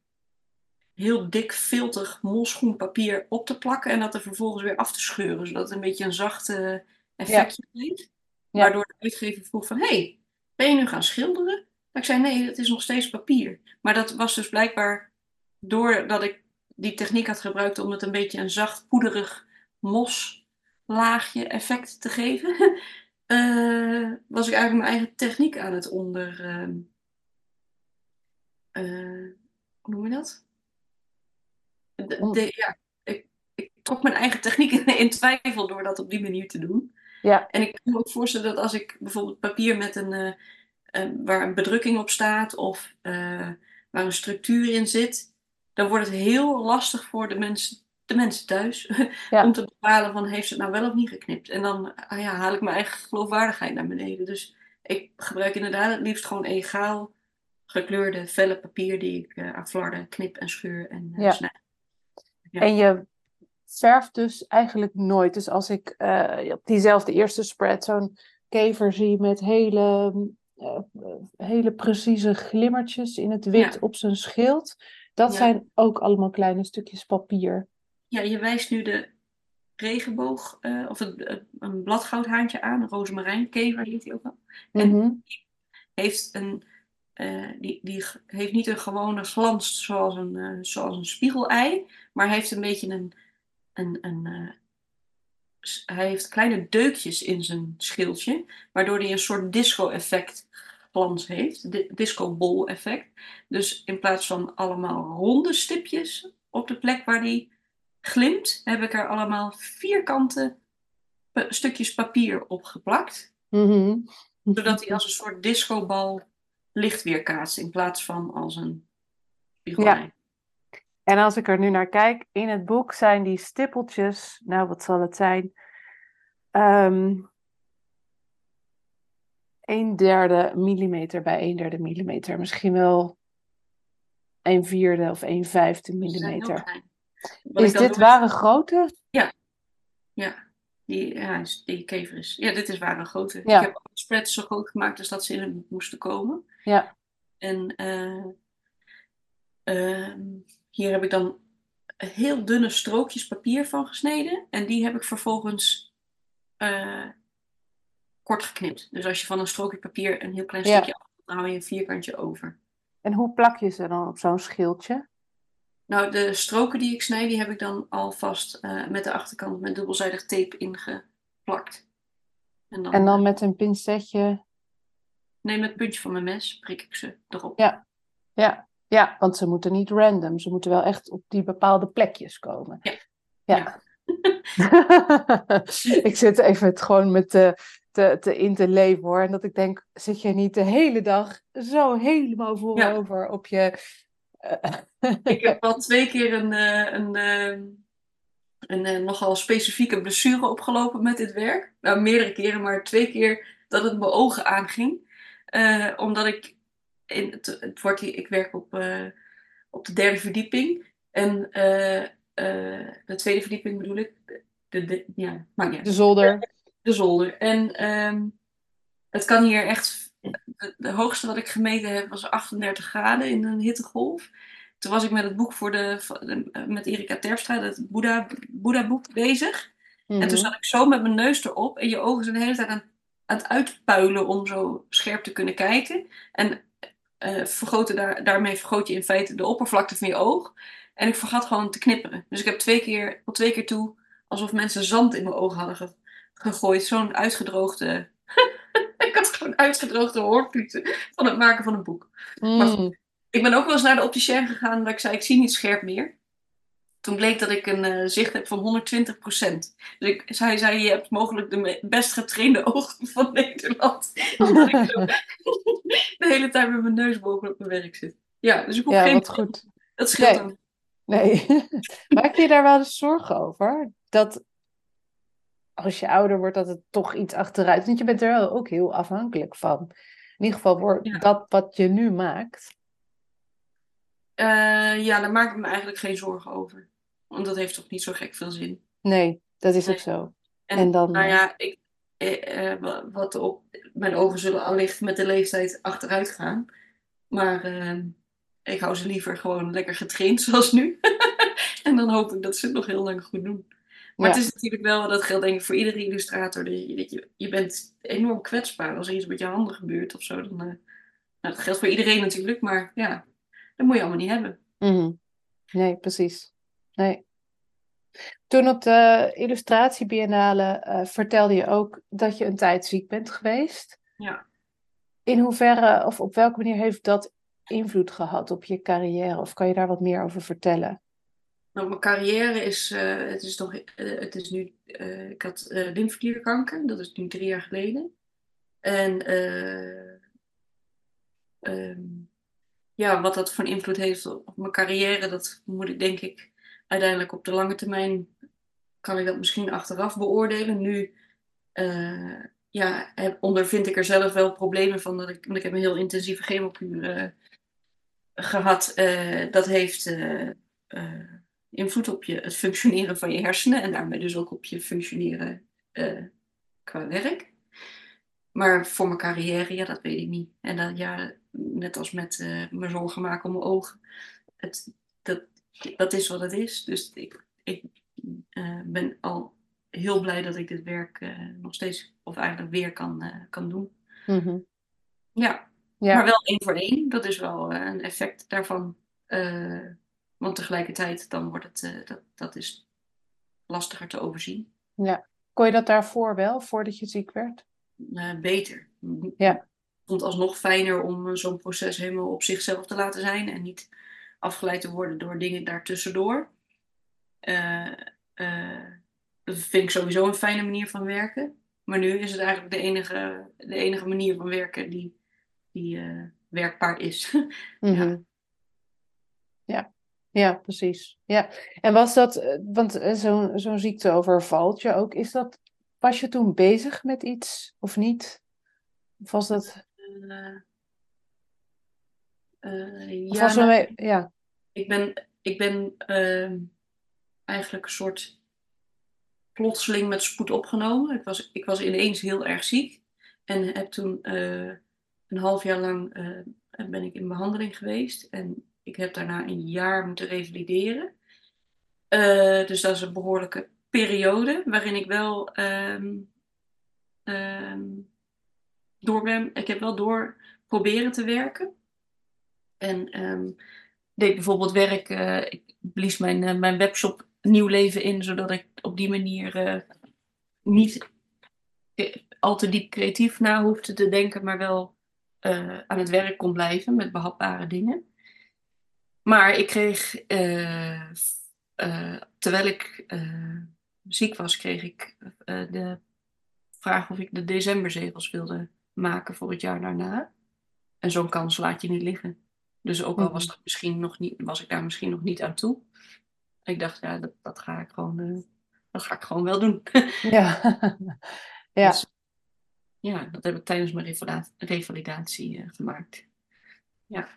heel dik filtig mosgroen papier op te plakken en dat er vervolgens weer af te scheuren, zodat het een beetje een zachte effectje heeft. Ja. Waardoor de uitgever vroeg van, hey, ben je nu gaan schilderen? Maar ik zei, nee, het is nog steeds papier. Maar dat was dus blijkbaar doordat ik die techniek had gebruikt om het een beetje een zacht, poederig moslaagje effect te geven, uh, was ik eigenlijk mijn eigen techniek aan het onder. Uh, uh, hoe noem je dat? De, ja, ik, ik, trok mijn eigen techniek in, twijfel door dat op die manier te doen. Ja. En ik kan me ook voorstellen dat als ik bijvoorbeeld papier met een, waar een bedrukking op staat of waar een structuur in zit, dan wordt het heel lastig voor de mensen de mensen thuis. Ja. om te bepalen van heeft ze het nou wel of niet geknipt. En dan ah ja, haal ik mijn eigen geloofwaardigheid naar beneden. Dus ik gebruik inderdaad het liefst gewoon egaal gekleurde vellen papier die ik uh, aan flarden knip en scheur en uh, Ja. Ja. En je verft dus eigenlijk nooit. Dus als ik eh, op diezelfde eerste spread zo'n kever zie met hele, hele precieze glimmertjes in het wit Ja. op zijn schild. Dat zijn ook allemaal kleine stukjes papier. Ja, je wijst nu de regenboog, eh, of het- een bladgoudhaantje aan, een rozemarijnkever heet die ook. En Mhm. heeft een, eh, die, die heeft niet een gewone glans zoals een, eh, zoals een spiegelei, maar heeft een beetje een, een, een hij heeft kleine deukjes in zijn schildje, waardoor hij een soort disco-effect glans heeft, di- disco-bol-effect. Dus in plaats van allemaal ronde stipjes op de plek waar die glimt, heb ik er allemaal vierkante pa- stukjes papier op geplakt Mhm. zodat hij als een soort discobal licht weerkaatst in plaats van als een spiegelei. En als ik er nu naar kijk, in het boek zijn die stippeltjes, nou wat zal het zijn? Ehm een derde millimeter bij een derde millimeter. Misschien wel een vierde of een vijfde millimeter. Wat Is dit ware grootte? Ja, die, ja, die kever is. Ja, dit is ware grootte. Ja. Ik heb alle spreads zo groot gemaakt als dat ze in het boek moesten komen. Ja. En eh, ehm, hier heb ik dan heel dunne strookjes papier van gesneden. En die heb ik vervolgens eh, kort geknipt. Dus als je van een strookje papier een heel klein Ja. stukje af, dan hou je een vierkantje over. En hoe plak je ze dan op zo'n schildje? Nou, de stroken die ik snij, die heb ik dan alvast eh met de achterkant met dubbelzijdig tape ingeplakt. En dan, En dan met een pincetje. neem het puntje van mijn mes, prik ik ze erop. Ja. Ja, ja, want ze moeten niet random. Ze moeten wel echt op die bepaalde plekjes komen. Ja. Ja. ik zit even het gewoon met te, te, te in te leven hoor. En dat ik denk, zit je niet de hele dag zo helemaal voorover op je... Ik heb al twee keer een, eh, een, eh, een, eh, nogal specifieke blessure opgelopen met dit werk. Nou, meerdere keren, maar twee keer dat het mijn ogen aanging. Omdat ik, in het, het wordt hier, ik werk op, op de derde verdieping. En de tweede verdieping bedoel ik. De, de, ja, niet uit. de zolder. de zolder. En ehm, het kan hier echt. De, hoogste wat ik gemeten heb was 38 graden in een hittegolf. Toen was ik met het boek voor de, de- met Erika Terpstra, het Boeddha, Boeddha boek bezig. En toen Mhm. zat ik zo met mijn neus erop en je ogen zijn de hele tijd aan, aan het uitpuilen om zo scherp te kunnen kijken. En eh vergroten daar, daarmee vergroot je in feite de oppervlakte van je oog. En ik vergat gewoon te knipperen. Dus ik heb twee keer, tot twee keer toe, alsof mensen zand in mijn ogen hadden ge- gegooid. Zo'n uitgedroogde. Gewoon uitgedroogde hoornpieten van het maken van een boek. Mm. Ik ben ook wel eens naar de opticien gegaan dat ik zei: ik zie niet scherp meer. Toen bleek dat ik een eh, zicht heb van 120%. Dus ik, zij zei: Je hebt mogelijk de best getrainde ogen van Nederland. Omdat ik zo de hele tijd met mijn neus bovenop mijn werk zit. Ja, dus ik hoef Ja, geen. wat goed. Dat scheelt Nee. dan. Nee. Maak je daar wel eens zorgen over? Dat als je ouder wordt, dat het toch iets achteruit... Want je bent er wel ook heel afhankelijk van. In ieder geval wordt Ja. dat wat je nu maakt. Eh, ja, daar maak ik me eigenlijk geen zorgen over. Want dat heeft toch niet zo gek veel zin. Nee, dat is ook zo. En, En dan, nou eh, ja, ik, eh, eh, wa- wat op, mijn ogen zullen allicht met de leeftijd achteruit gaan. Maar eh, ik hou ze liever gewoon lekker getraind zoals nu. en dan hoop ik dat ze het nog heel lang goed doen. Maar Ja. het is natuurlijk wel, dat geldt denk ik voor iedere illustrator. dat Je, je, je bent enorm kwetsbaar als er iets met je handen gebeurt of zo. Dan, eh, nou, dat geldt voor iedereen natuurlijk, maar ja, dat moet je allemaal niet hebben. Mhm. Nee, precies. Nee. Toen op de illustratiebiennale eh, vertelde je ook dat je een tijd ziek bent geweest. Ja. In hoeverre of op welke manier heeft dat invloed gehad op je carrière? Of kan je daar wat meer over vertellen? Nou, mijn carrière is, eh, het is nog, eh, het is nu, eh, ik had lymfeklierkanker, dat is nu drie jaar geleden. En eh, ehm, ja, wat dat voor invloed heeft op mijn carrière, dat moet ik denk ik uiteindelijk op de lange termijn kan ik dat misschien achteraf beoordelen. Nu ja, ondervind ik er zelf wel problemen van. Dat ik, want ik heb een heel intensieve chemokuur gehad. Dat heeft invloed op je, het functioneren van je hersenen. En daarmee dus ook op je functioneren qua werk. Maar voor mijn carrière, ja, dat weet ik niet. En dan, ja, net als met me zorgen maken om mijn ogen. Het, dat, dat is wat het is. Dus ik, ik ben al heel blij dat ik dit werk uh, nog steeds, of eigenlijk weer kan, uh, kan doen. Mm-hmm. ja. ja. maar wel één voor één. Dat is wel uh, een effect daarvan. Want tegelijkertijd, dan wordt het, dat, dat is lastiger te overzien. Ja. Kon je dat daarvoor wel, voordat je ziek werd? beter. Ja. Ik vond het alsnog fijner om zo'n proces helemaal op zichzelf te laten zijn en niet afgeleid te worden door dingen daartussendoor. Uh, dat vind ik sowieso een fijne manier van werken. Maar nu is het eigenlijk de enige, de enige manier van werken die, die werkbaar is. ja. ja. Ja, precies. Ja. En was dat, eh, want eh, zo'n zo'n ziekte overvalt je ook, is dat, was je toen bezig met iets of niet? Of was dat... Uh, uh, ja, was nou, ja, ik ben, ik ben uh, eigenlijk een soort plotseling met spoed opgenomen. Ik was, ik was ineens heel erg ziek. En heb toen een half jaar lang ben ik in behandeling geweest. En ik heb daarna een jaar moeten revalideren. Uh, dus dat is een behoorlijke periode waarin ik wel um, um, door ben. Ik heb wel door proberen te werken. En um, deed bijvoorbeeld werk. ik blies mijn, mijn webshop nieuw leven in, zodat ik op die manier niet al te diep creatief na hoefde te denken, maar wel aan het werk kon blijven met behapbare dingen. Maar ik kreeg, uh, terwijl ik ziek was, kreeg ik de vraag of ik de decemberzegels wilde maken voor het jaar daarna. En zo'n kans laat je niet liggen. Dus ook al was, mhm. dat misschien nog niet, was ik daar misschien nog niet aan toe, ik dacht, ja, dat, dat ga ik gewoon, dat ga ik gewoon wel doen. ja. ja. Dus, ja, dat heb ik tijdens mijn revalidatie gemaakt. Ja.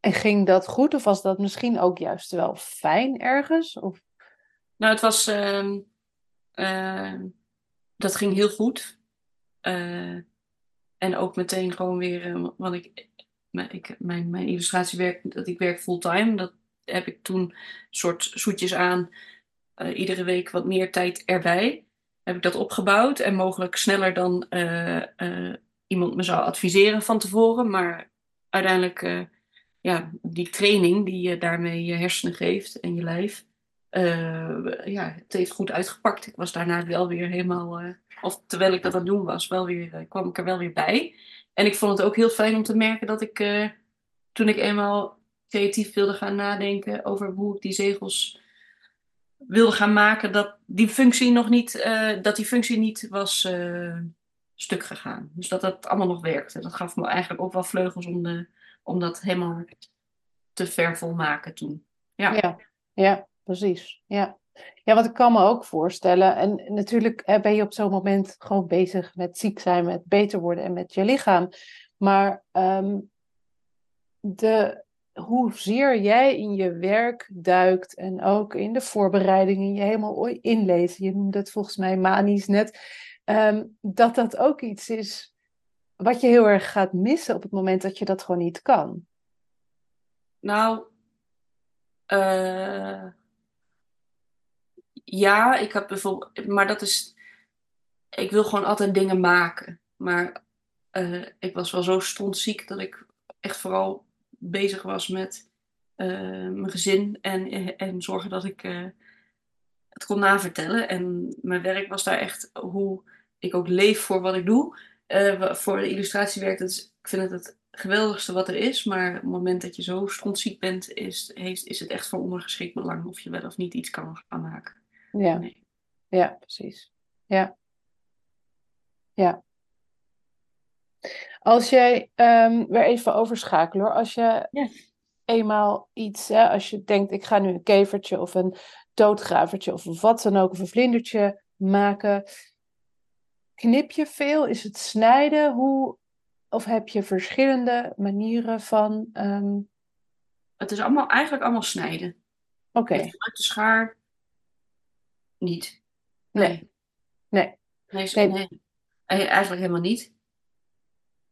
En ging dat goed of was dat misschien ook juist wel fijn ergens? Of? Nou, het was, uh, dat ging heel goed. Uh, en ook meteen gewoon weer, want ik, mijn, mijn illustratiewerk, dat ik werk fulltime, dat heb ik toen soort zoetjes aan uh, iedere week wat meer tijd erbij. Heb ik dat opgebouwd en mogelijk sneller dan uh, iemand me zou adviseren van tevoren. Maar uiteindelijk, ja, die training die je daarmee je hersenen geeft en je lijf, ja, het heeft goed uitgepakt. Ik was daarna wel weer helemaal, of terwijl ik dat aan het doen was, wel weer, kwam ik er wel weer bij. En ik vond het ook heel fijn om te merken dat ik, toen ik eenmaal creatief wilde gaan nadenken over hoe ik die zegels wilde gaan maken, dat die functie nog niet, dat die functie niet was stuk gegaan. Dus dat dat allemaal nog werkte. Dat gaf me eigenlijk ook wel vleugels om, de, om dat helemaal te ver volmaken toen. Ja, ja, ja precies. Ja. ja, wat ik kan me ook voorstellen. En natuurlijk ben je op zo'n moment gewoon bezig met ziek zijn, met beter worden en met je lichaam. Maar um, de, hoezeer jij in je werk duikt en ook in de voorbereidingen je helemaal inlezen. Je noemde het volgens mij manisch net. Ehm, dat dat ook iets is wat je heel erg gaat missen op het moment dat je dat gewoon niet kan. Nou, uh, ja, ik heb bijvoorbeeld, maar dat is, ik wil gewoon altijd dingen maken. Maar uh, ik was wel zo stondziek dat ik echt vooral bezig was met uh, mijn gezin en, en zorgen dat ik het kon navertellen. En mijn werk was daar echt hoe ik ook leef voor wat ik doe. Uh, voor de illustratiewerk, dat is, ik vind het het geweldigste wat er is. Maar op het moment dat je zo strontziek bent, is, heeft, is het echt van ondergeschikt belang of je wel of niet iets kan gaan maken. Ja, nee. ja precies. Ja. Ja. Als jij um, weer even overschakelen hoor. Als je eenmaal iets, hè, als je denkt ik ga nu een kevertje of een doodgravertje of wat dan ook, of een vlindertje maken. Knip je veel? Is het snijden? Hoe, of heb je verschillende manieren van. ehm, Het is allemaal, eigenlijk allemaal snijden. Oké, gebruik de schaar niet. nee. Nee. Nee, Nee. nee. Eigenlijk helemaal niet.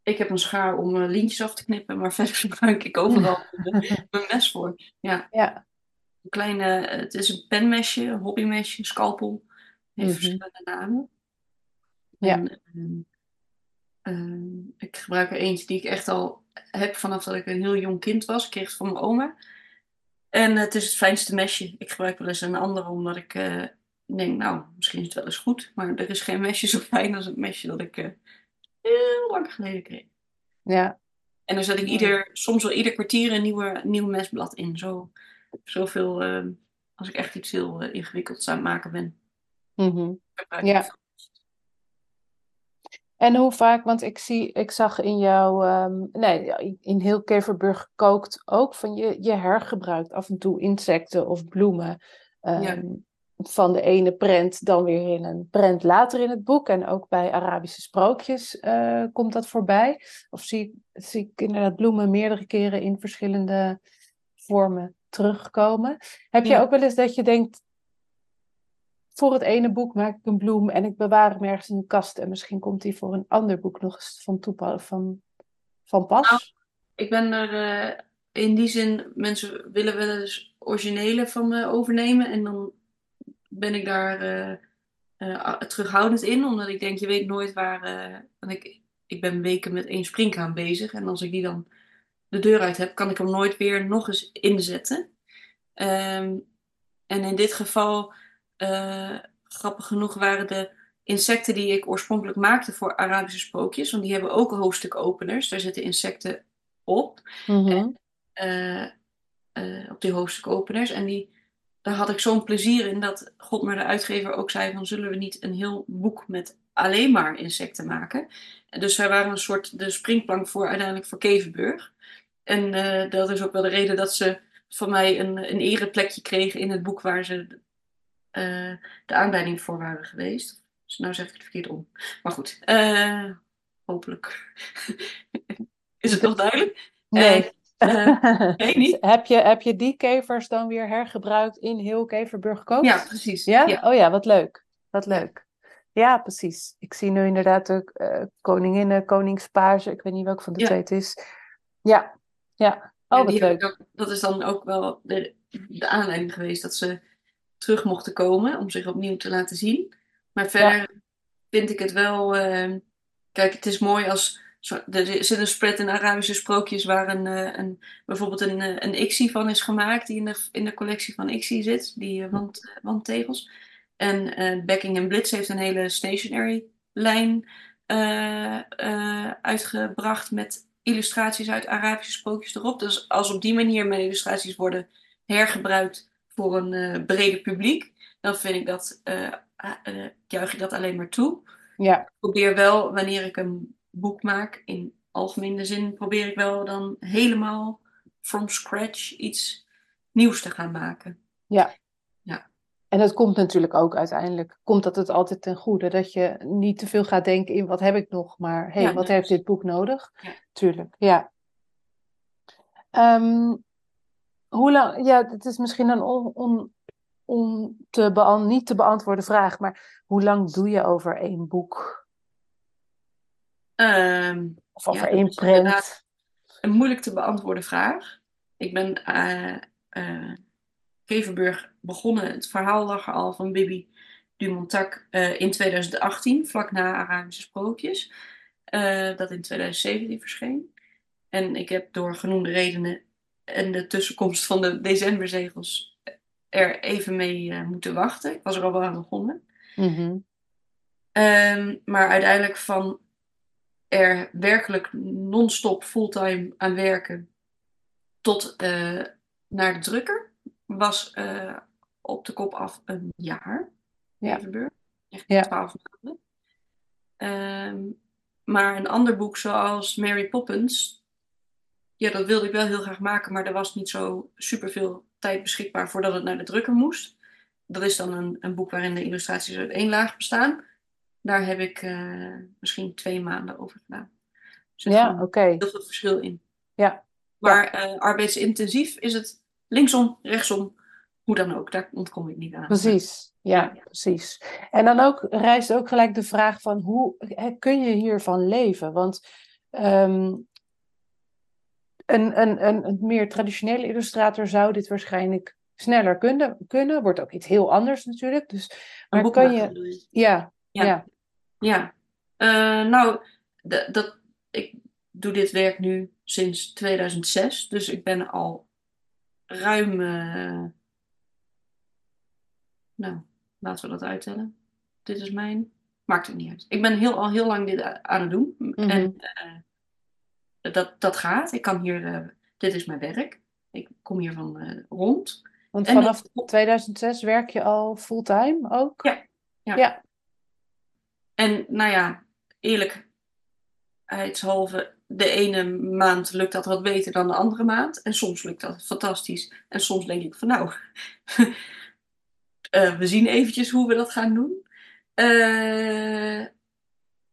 Ik heb een schaar om eh, lintjes af te knippen, maar verder gebruik ik overal mijn mijn mes voor. Ja, Ja. een kleine, eh, het is een penmesje, een hobbymesje, een scalpel. Heeft Mhm. verschillende namen. Ja. En, ehm, ehm, ik gebruik er eentje die ik echt al heb vanaf dat ik een heel jong kind was. Ik kreeg het van mijn oma. En het is het fijnste mesje. Ik gebruik wel eens een andere omdat ik eh, denk, nou, misschien is het wel eens goed. Maar er is geen mesje zo fijn als het mesje dat ik eh, heel lang geleden kreeg. Ja. En dan zet ik ieder, soms wel ieder kwartier een nieuwe, nieuw mesblad in. Zo, zoveel, ehm, als ik echt iets heel eh, ingewikkelds aan het maken ben. Mhm. Ja. En hoe vaak, want ik zie, ik zag in jouw, ehm, nee, in heel Keverburg gekookt ook van je, je hergebruikt af en toe insecten of bloemen ehm, Ja. van de ene prent dan weer in een prent later in het boek. En ook bij Arabische sprookjes eh, komt dat voorbij. Of zie, zie ik inderdaad bloemen meerdere keren in verschillende vormen terugkomen. Heb je ook wel eens dat je denkt, voor het ene boek maak ik een bloem en ik bewaar hem ergens in de kast. En misschien komt die voor een ander boek nog eens van, toepa- van, van pas. Nou, Ik ben er eh, in die zin, mensen willen wel eens originele van me overnemen. En dan ben ik daar a- terughoudend in, omdat ik denk, je weet nooit waar. want ik, ik ben weken met één springhaan bezig. En als ik die dan de deur uit heb, kan ik hem nooit weer nog eens inzetten. Ehm, en in dit geval, eh, grappig genoeg, waren de insecten die ik oorspronkelijk maakte voor Arabische sprookjes, want die hebben ook hoofdstukopeners. Daar zitten insecten op, Mhm. eh, eh, op die hoofdstukopeners. En die, daar had ik zo'n plezier in dat God maar de uitgever ook zei van zullen we niet een heel boek met alleen maar insecten maken. En dus zij waren een soort de springplank voor uiteindelijk voor Kevenburg. En dat is ook wel de reden dat ze van mij een, een ereplekje kregen in het boek waar ze eh, de aanleiding voor waren geweest. Dus nou zeg ik het verkeerd om. Maar goed, eh, hopelijk is het nog duidelijk. Nee. Nee, niet. heb, je, heb je die kevers dan weer hergebruikt in heel Keverburg ja, precies. Ja? Ja. Oh ja, wat leuk. Wat leuk. Ja, precies. Ik zie nu inderdaad ook eh koninginnen, koningspage. Ik weet niet welke van de Ja. twee het is. Ja, ja. Oh, Ja, wat leuk. ook- dat is dan ook wel de, de aanleiding geweest dat ze terug mochten komen om zich opnieuw te laten zien. Maar verder vind ik het wel. eh, kijk, het is mooi als. Er zit een spread in Arabische sprookjes waar een, eh, een, bijvoorbeeld een, eh, een Ixie van is gemaakt, die in de, in de collectie van Ixie zit, die wand, wandtegels. En eh Becking Blitz heeft een hele stationary lijn uitgebracht met illustraties uit Arabische sprookjes erop. Dus als op die manier mijn illustraties worden hergebruikt voor een eh breder publiek, dan vind ik dat, eh, ah, eh, juich ik dat alleen maar toe. Ja, Ik probeer wel, wanneer ik een boek maak, in algemene zin, probeer ik wel dan helemaal from scratch iets nieuws te gaan maken. ja. Ja. En het komt natuurlijk ook uiteindelijk, komt dat het altijd ten goede. Dat je niet te veel gaat denken in wat heb ik nog, maar hey, Ja, wat heeft dit boek nodig? Ja. Tuurlijk, ja. Ehm, hoe lang, ja, het is misschien een on, on, on te beant, niet te beantwoorden vraag, maar hoe lang doe je over één boek? Ehm, Of over Ja, één inderdaad een moeilijk te beantwoorden vraag. Ik ben eh, Keverburg begonnen. Het verhaal lag er al van Bibi Dumontac eh in 2018, vlak na Arabische Sprookjes. dat in 2017 verscheen. En ik heb door genoemde redenen en de tussenkomst van de decemberzegels er even mee eh, moeten wachten. Ik was er al wel aan begonnen. Mhm. Ehm, maar uiteindelijk van er werkelijk non-stop fulltime aan werken tot eh, naar de drukker was eh, op de kop af een jaar. Ja. Echt Ja. twaalf maanden. Ehm, maar een ander boek zoals Mary Poppins, ja, dat wilde ik wel heel graag maken, maar er was niet zo superveel tijd beschikbaar voordat het naar de drukker moest. dat is dan een, een boek waarin de illustraties uit één laag bestaan. Daar heb ik eh, misschien twee maanden over gedaan. Dus er zit Ja, oké. heel veel verschil in. Ja. Maar eh, arbeidsintensief is het linksom, rechtsom, hoe dan ook. Daar ontkom ik niet aan. Precies, ja, Ja. precies. En dan ook rijst ook gelijk de vraag van hoe kun je hiervan leven? Want ehm, een, een, een, een meer traditionele illustrator zou dit waarschijnlijk sneller kunnen, kunnen. Wordt ook iets heel anders natuurlijk. Dus, Een maar boek kan je, ja, Ja. ja, Ja, Eh, nou, dat, ik doe dit werk nu sinds 2006, dus ik ben al ruim, eh, nou, laten we dat uittellen. Dit is mijn, maakt het niet uit. Ik ben heel, al heel lang dit aan het doen Mhm. en eh, dat, dat gaat. Ik kan hier, eh, dit is mijn werk. Ik kom hiervan eh rond. Want En vanaf dat- 2006 werk je al fulltime ook? Ja, ja. Ja, En nou ja, eerlijkheidshalve, de ene maand lukt dat wat beter dan de andere maand. En soms lukt dat fantastisch. En soms denk ik van nou, eh, we zien eventjes hoe we dat gaan doen.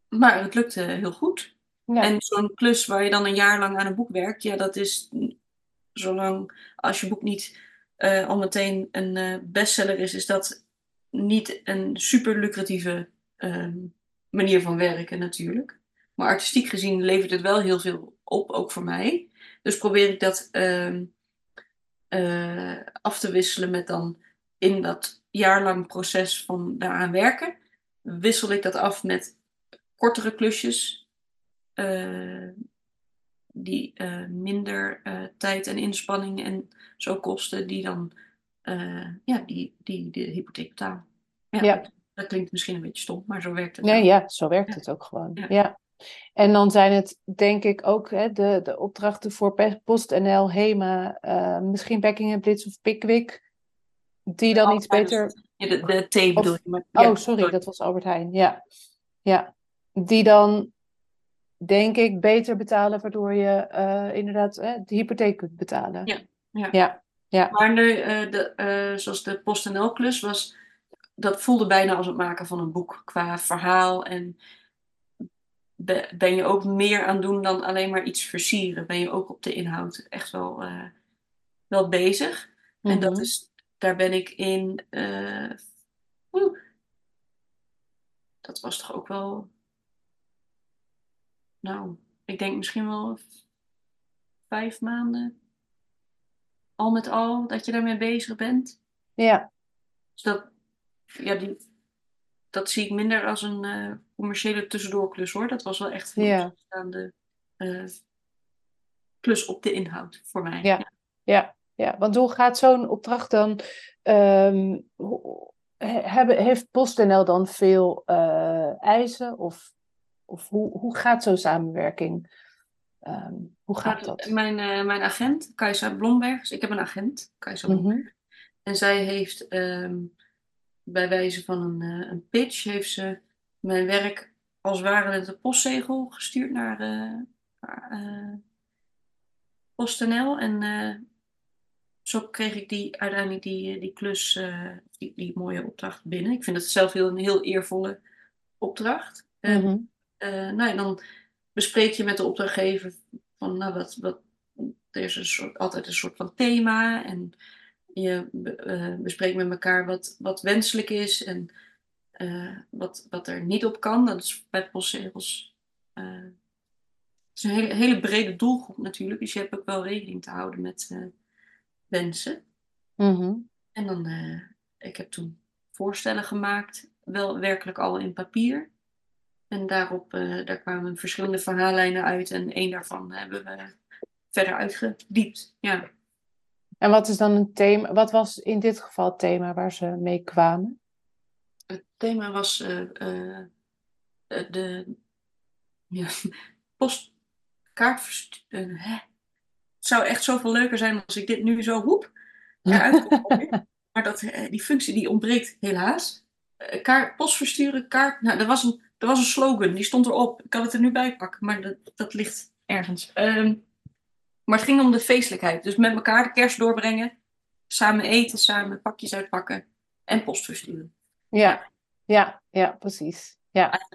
Maar het lukte heel goed. En zo'n klus waar je dan een jaar lang aan een boek werkt, ja, dat is zolang als je boek niet eh, al meteen een eh, bestseller is, is dat niet een super lucratieve ehm, manier van werken natuurlijk. Maar artistiek gezien levert het wel heel veel op, ook voor mij. Dus probeer ik dat ehm, eh, af te wisselen met dan in dat jaarlang proces van daaraan werken, wissel ik dat af met kortere klusjes die eh, minder eh, tijd en inspanning en zo kosten, die dan eh, ja, die, die de hypotheek betalen. Ja, Ja. Dat, klinkt misschien een beetje stom, maar zo werkt het. Nee, wel. ja, zo werkt Ja. het ook gewoon. Ja. Ja. En dan zijn het denk ik ook hè, de, de opdrachten voor PostNL, HEMA, eh, misschien Buckingham Blitz of Pickwick, die dan iets beter... Ja, de, de thee bedoel Of- je. Maar, Oh, sorry, dat was Albert Heijn. Ja. ja. Die dan denk ik beter betalen, waardoor je eh, inderdaad eh, de hypotheek kunt betalen. Ja, ja. Ja, ja. Maar nu, eh, de, eh, zoals de PostNL-klus was, dat voelde bijna als het maken van een boek qua verhaal. En be- ben je ook meer aan doen dan alleen maar iets versieren. Ben je ook op de inhoud echt wel, wel bezig. En dat Mhm. is, daar ben ik in, dat was toch ook wel, nou, ik denk misschien wel vijf maanden al met al dat je daarmee bezig bent. Ja, Dus dat, ja, die, dat zie ik minder als een eh, commerciële tussendoorklus hoor. Dat was wel echt een Ja. opstaande eh, klus op de inhoud voor mij. Ja. ja, ja. Want hoe gaat zo'n opdracht dan? ehm, hebben, heeft PostNL dan veel eh, eisen? Of, of hoe, hoe gaat zo'n samenwerking? Ehm, hoe gaat Nou, dat? Mijn, eh, mijn agent, Kajsa Blomberg, dus ik heb een agent, Kajsa Blomberg. Mhm. En zij heeft ehm, bij wijze van een, eh, een pitch, heeft ze mijn werk als ware met een postzegel gestuurd naar eh, PostNL. En zo kreeg ik die, uiteindelijk die, die klus, die, die mooie opdracht binnen. Ik vind het zelf heel, een heel eervolle opdracht. Mhm. Nou, ja, dan bespreek je met de opdrachtgever van, nou, wat, wat, er is een soort, altijd een soort van thema en je eh, bespreekt met elkaar wat, wat wenselijk is en eh, wat, wat er niet op kan. Dat is bij postzegels. het is een hele, hele brede doelgroep natuurlijk, dus je hebt ook wel rekening te houden met wensen. Mhm. En dan, ik heb toen voorstellen gemaakt, wel werkelijk al in papier. En daarop, eh, daar kwamen verschillende verhaallijnen uit en één daarvan hebben we verder uitgediept. Ja. En wat is dan een thema? Wat was in dit geval het thema waar ze mee kwamen? Het thema was eh, eh, de ja, hè? Het zou echt zoveel leuker zijn als ik dit nu zo roep eruit kon gooien. Maar dat, die functie die ontbreekt helaas. Kaart, post versturen, kaart. Nou, er was, een, er was een slogan, die stond erop. Ik kan het er nu bij pakken, maar dat, dat ligt ergens. Ehm, maar het ging om de feestelijkheid. Dus met elkaar de kerst doorbrengen. Samen eten, samen pakjes uitpakken. en post versturen. Ja, ja, ja, precies. Ja,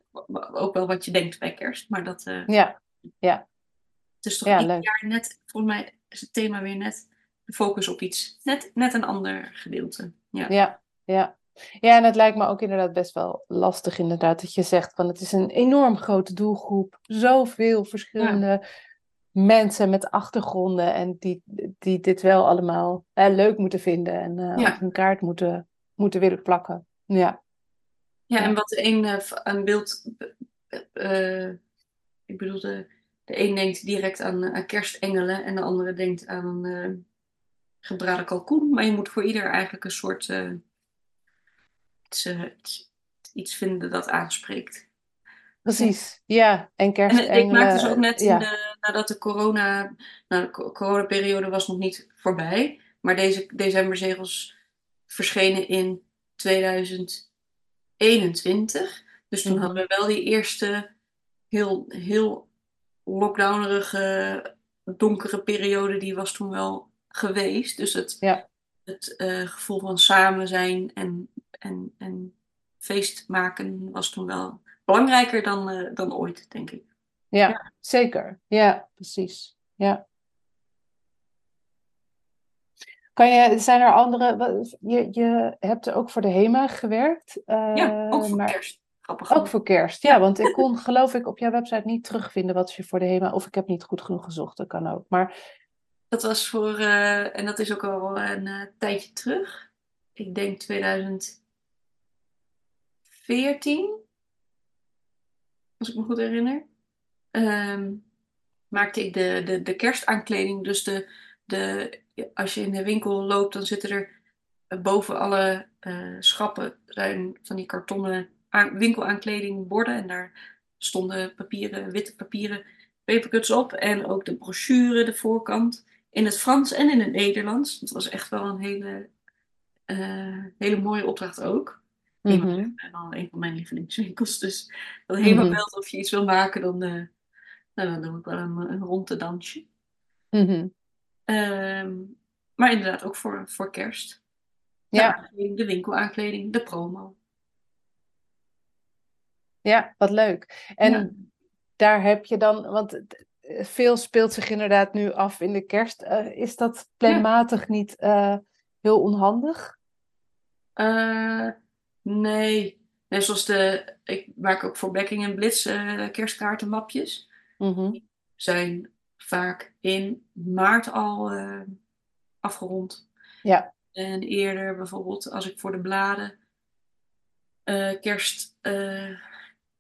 Ook wel wat je denkt bij kerst, maar dat... eh, ja, ja, Het is toch Ja, ieder jaar net, volgens mij is het thema weer net de focus op iets, net, net een ander gedeelte. Ja, ja, ja. Ja, en het lijkt me ook inderdaad best wel lastig, inderdaad, dat je zegt van het is een enorm grote doelgroep, zoveel verschillende mensen met achtergronden en die, die dit wel allemaal hè, leuk moeten vinden en Ja. op hun kaart moeten, moeten willen plakken. Ja, ja en wat de een eh, aan beeld, eh, ik bedoel, de, de een denkt direct aan, aan kerstengelen en de andere denkt aan eh gebraden kalkoen, maar je moet voor ieder eigenlijk een soort eh, iets, eh, vinden dat aanspreekt. precies. Ja, en En kerstengelen. ik maakte dus ook net ja. in de, nadat de corona, nou de co- coronaperiode was nog niet voorbij, maar deze decemberzegels verschenen in 2021. Dus toen Mhm. hadden we wel die eerste heel, heel lockdownerige, donkere periode, die was toen wel geweest. Dus het, Ja. het eh, gevoel van samen zijn en, en, en feest maken was toen wel belangrijker dan, eh, dan ooit, denk ik. Ja, zeker. Ja, precies. Ja. Kan je, zijn er andere, je, je hebt ook voor de HEMA gewerkt, Ja, ook eh, voor maar kerst. Grappig. ook voor kerst. Ja, want ik kon geloof ik op jouw website niet terugvinden wat je voor de HEMA, of ik heb niet goed genoeg gezocht, dat kan ook. Maar Dat was voor, eh, en dat is ook al een tijdje terug. Ik denk 2014, als ik me goed herinner. Ehm, maakte ik de, de, de kerstaankleding. Dus de, de, als je in de winkel loopt, dan zitten er boven alle eh, schappen zijn van die kartonnen aan, winkelaankleding borden. En daar stonden papieren, witte papieren papercuts op. En ook de brochure, de voorkant. In het Frans en in het Nederlands. Dat was echt wel een hele, eh, hele mooie opdracht ook. HEMA Mhm. is wel een van mijn lievelingswinkels. Dus dat Mhm. belt of je iets wil maken, dan, eh, nou, dan doe ik wel een, een ronde dansje. Mhm. Ehm, maar inderdaad ook voor, voor kerst. De Ja, aankleding, de winkelaankleding, de promo. ja, wat leuk. En Ja. daar heb je dan, want veel speelt zich inderdaad nu af in de kerst. Eh, is dat planmatig niet eh, heel onhandig? Eh, nee. Net zoals de, ik maak ook voor Becking Blitz eh kerstkaartenmapjes. Mhm. Zijn vaak in maart al eh, afgerond. Ja, En eerder bijvoorbeeld als ik voor de bladen eh, kerst,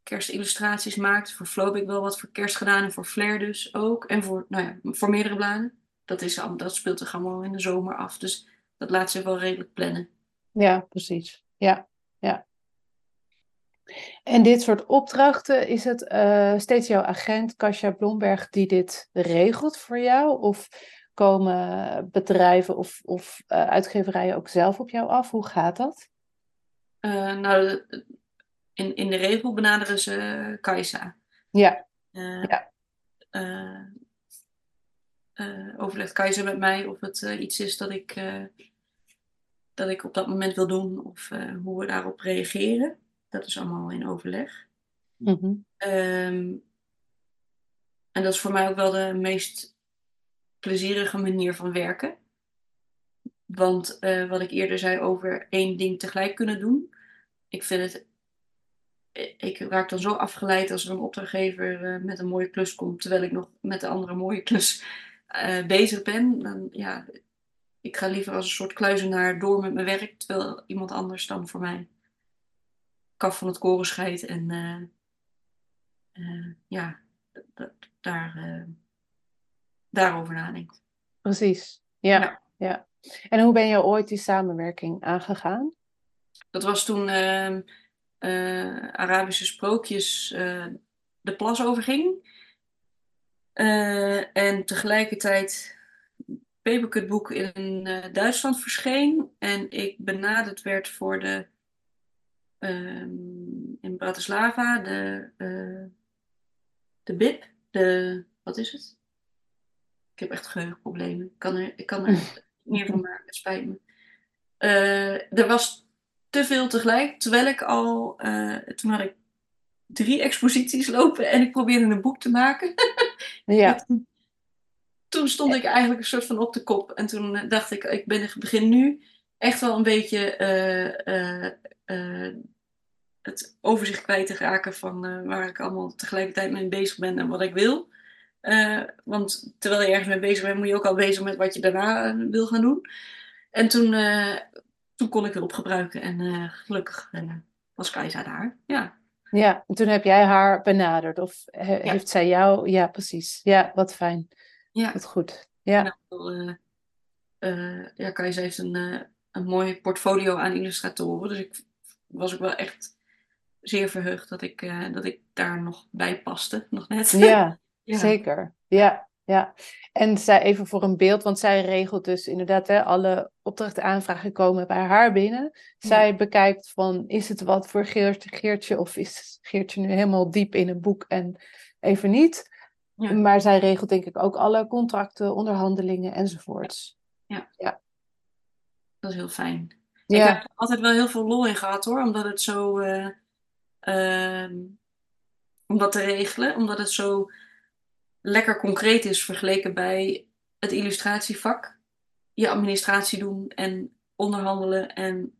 kerstillustraties maakte. Voor Flow heb ik wel wat voor kerst gedaan en voor Flair dus ook. En voor, nou ja, voor meerdere bladen. Dat, is, al- dat speelt zich allemaal in de zomer af. Dus dat laat zich wel redelijk plannen. ja, precies. Ja, ja. En dit soort opdrachten, is het eh, steeds jouw agent, Kasia Blomberg, die dit regelt voor jou? Of komen bedrijven of, of eh, uitgeverijen ook zelf op jou af? Hoe gaat dat? Eh, nou, in, in de regel benaderen ze Kajsa. Ja, Ja. overlegt Kajsa met mij of het iets is dat ik, dat ik op dat moment wil doen of eh, hoe we daarop reageren. Dat is allemaal in overleg. mhm. Ehm, en dat is voor mij ook wel de meest plezierige manier van werken. Want eh, wat ik eerder zei over één ding tegelijk kunnen doen. Ik vind het. Ik raak dan zo afgeleid als er een opdrachtgever eh, met een mooie klus komt, terwijl ik nog met de andere mooie klus eh, bezig ben. Dan, ja, ik ga liever als een soort kluizenaar door met mijn werk, terwijl iemand anders dan voor mij kaf van het koren scheidt en eh, eh, ja, daar, eh, daarover nadenkt. precies. Ja, Ja. ja. En hoe ben je ooit die samenwerking aangegaan? Dat was toen ehm, eh, Arabische sprookjes de plas overging. En tegelijkertijd Papercutboek in eh, Duitsland verscheen. En ik benaderd werd voor de ehm, in Bratislava de, eh, de BIP. De, wat is het? Ik heb echt geheugenproblemen. Ik kan er, ik kan er niet meer van maken, het spijt me. Eh, er was te veel tegelijk. Terwijl ik al, toen had ik drie exposities lopen en ik probeerde een boek te maken. Ja. Toen stond ik eigenlijk een soort van op de kop. En toen eh, dacht ik, ik ben, begin nu echt wel een beetje uh, uh, het overzicht kwijt te raken van waar ik allemaal tegelijkertijd mee bezig ben en wat ik wil. want terwijl je ergens mee bezig bent, moet je ook al bezig met wat je daarna wil gaan doen. En toen, toen kon ik hulp gebruiken en gelukkig was Kajsa daar. Ja. Ja, en toen heb jij haar benaderd of heeft zij jou? Ja, precies. Ja, wat fijn. Ja. Wat goed. Ja. Nou, ja, Kajsa heeft een, uh, een mooi portfolio aan illustratoren. Dus ik was ook wel echt zeer verheugd dat ik, uh, dat ik daar nog bij paste. Nog net. Ja, ja. zeker. Ja, ja. En zij, even voor een beeld, want zij regelt dus inderdaad hè, alle opdrachtaanvragen komen bij haar binnen. Zij bekijkt van, is het wat voor Geertje, Geertje of is Geertje nu helemaal diep in een boek en even niet? Ja. Maar zij regelt denk ik ook alle contracten, onderhandelingen enzovoorts. Ja. ja. Dat is heel fijn. Ja. Ik heb er altijd wel heel veel lol in gehad hoor, omdat het zo. Uh, uh, om dat te regelen, omdat het zo lekker concreet is vergeleken bij het illustratievak. Je administratie doen en onderhandelen en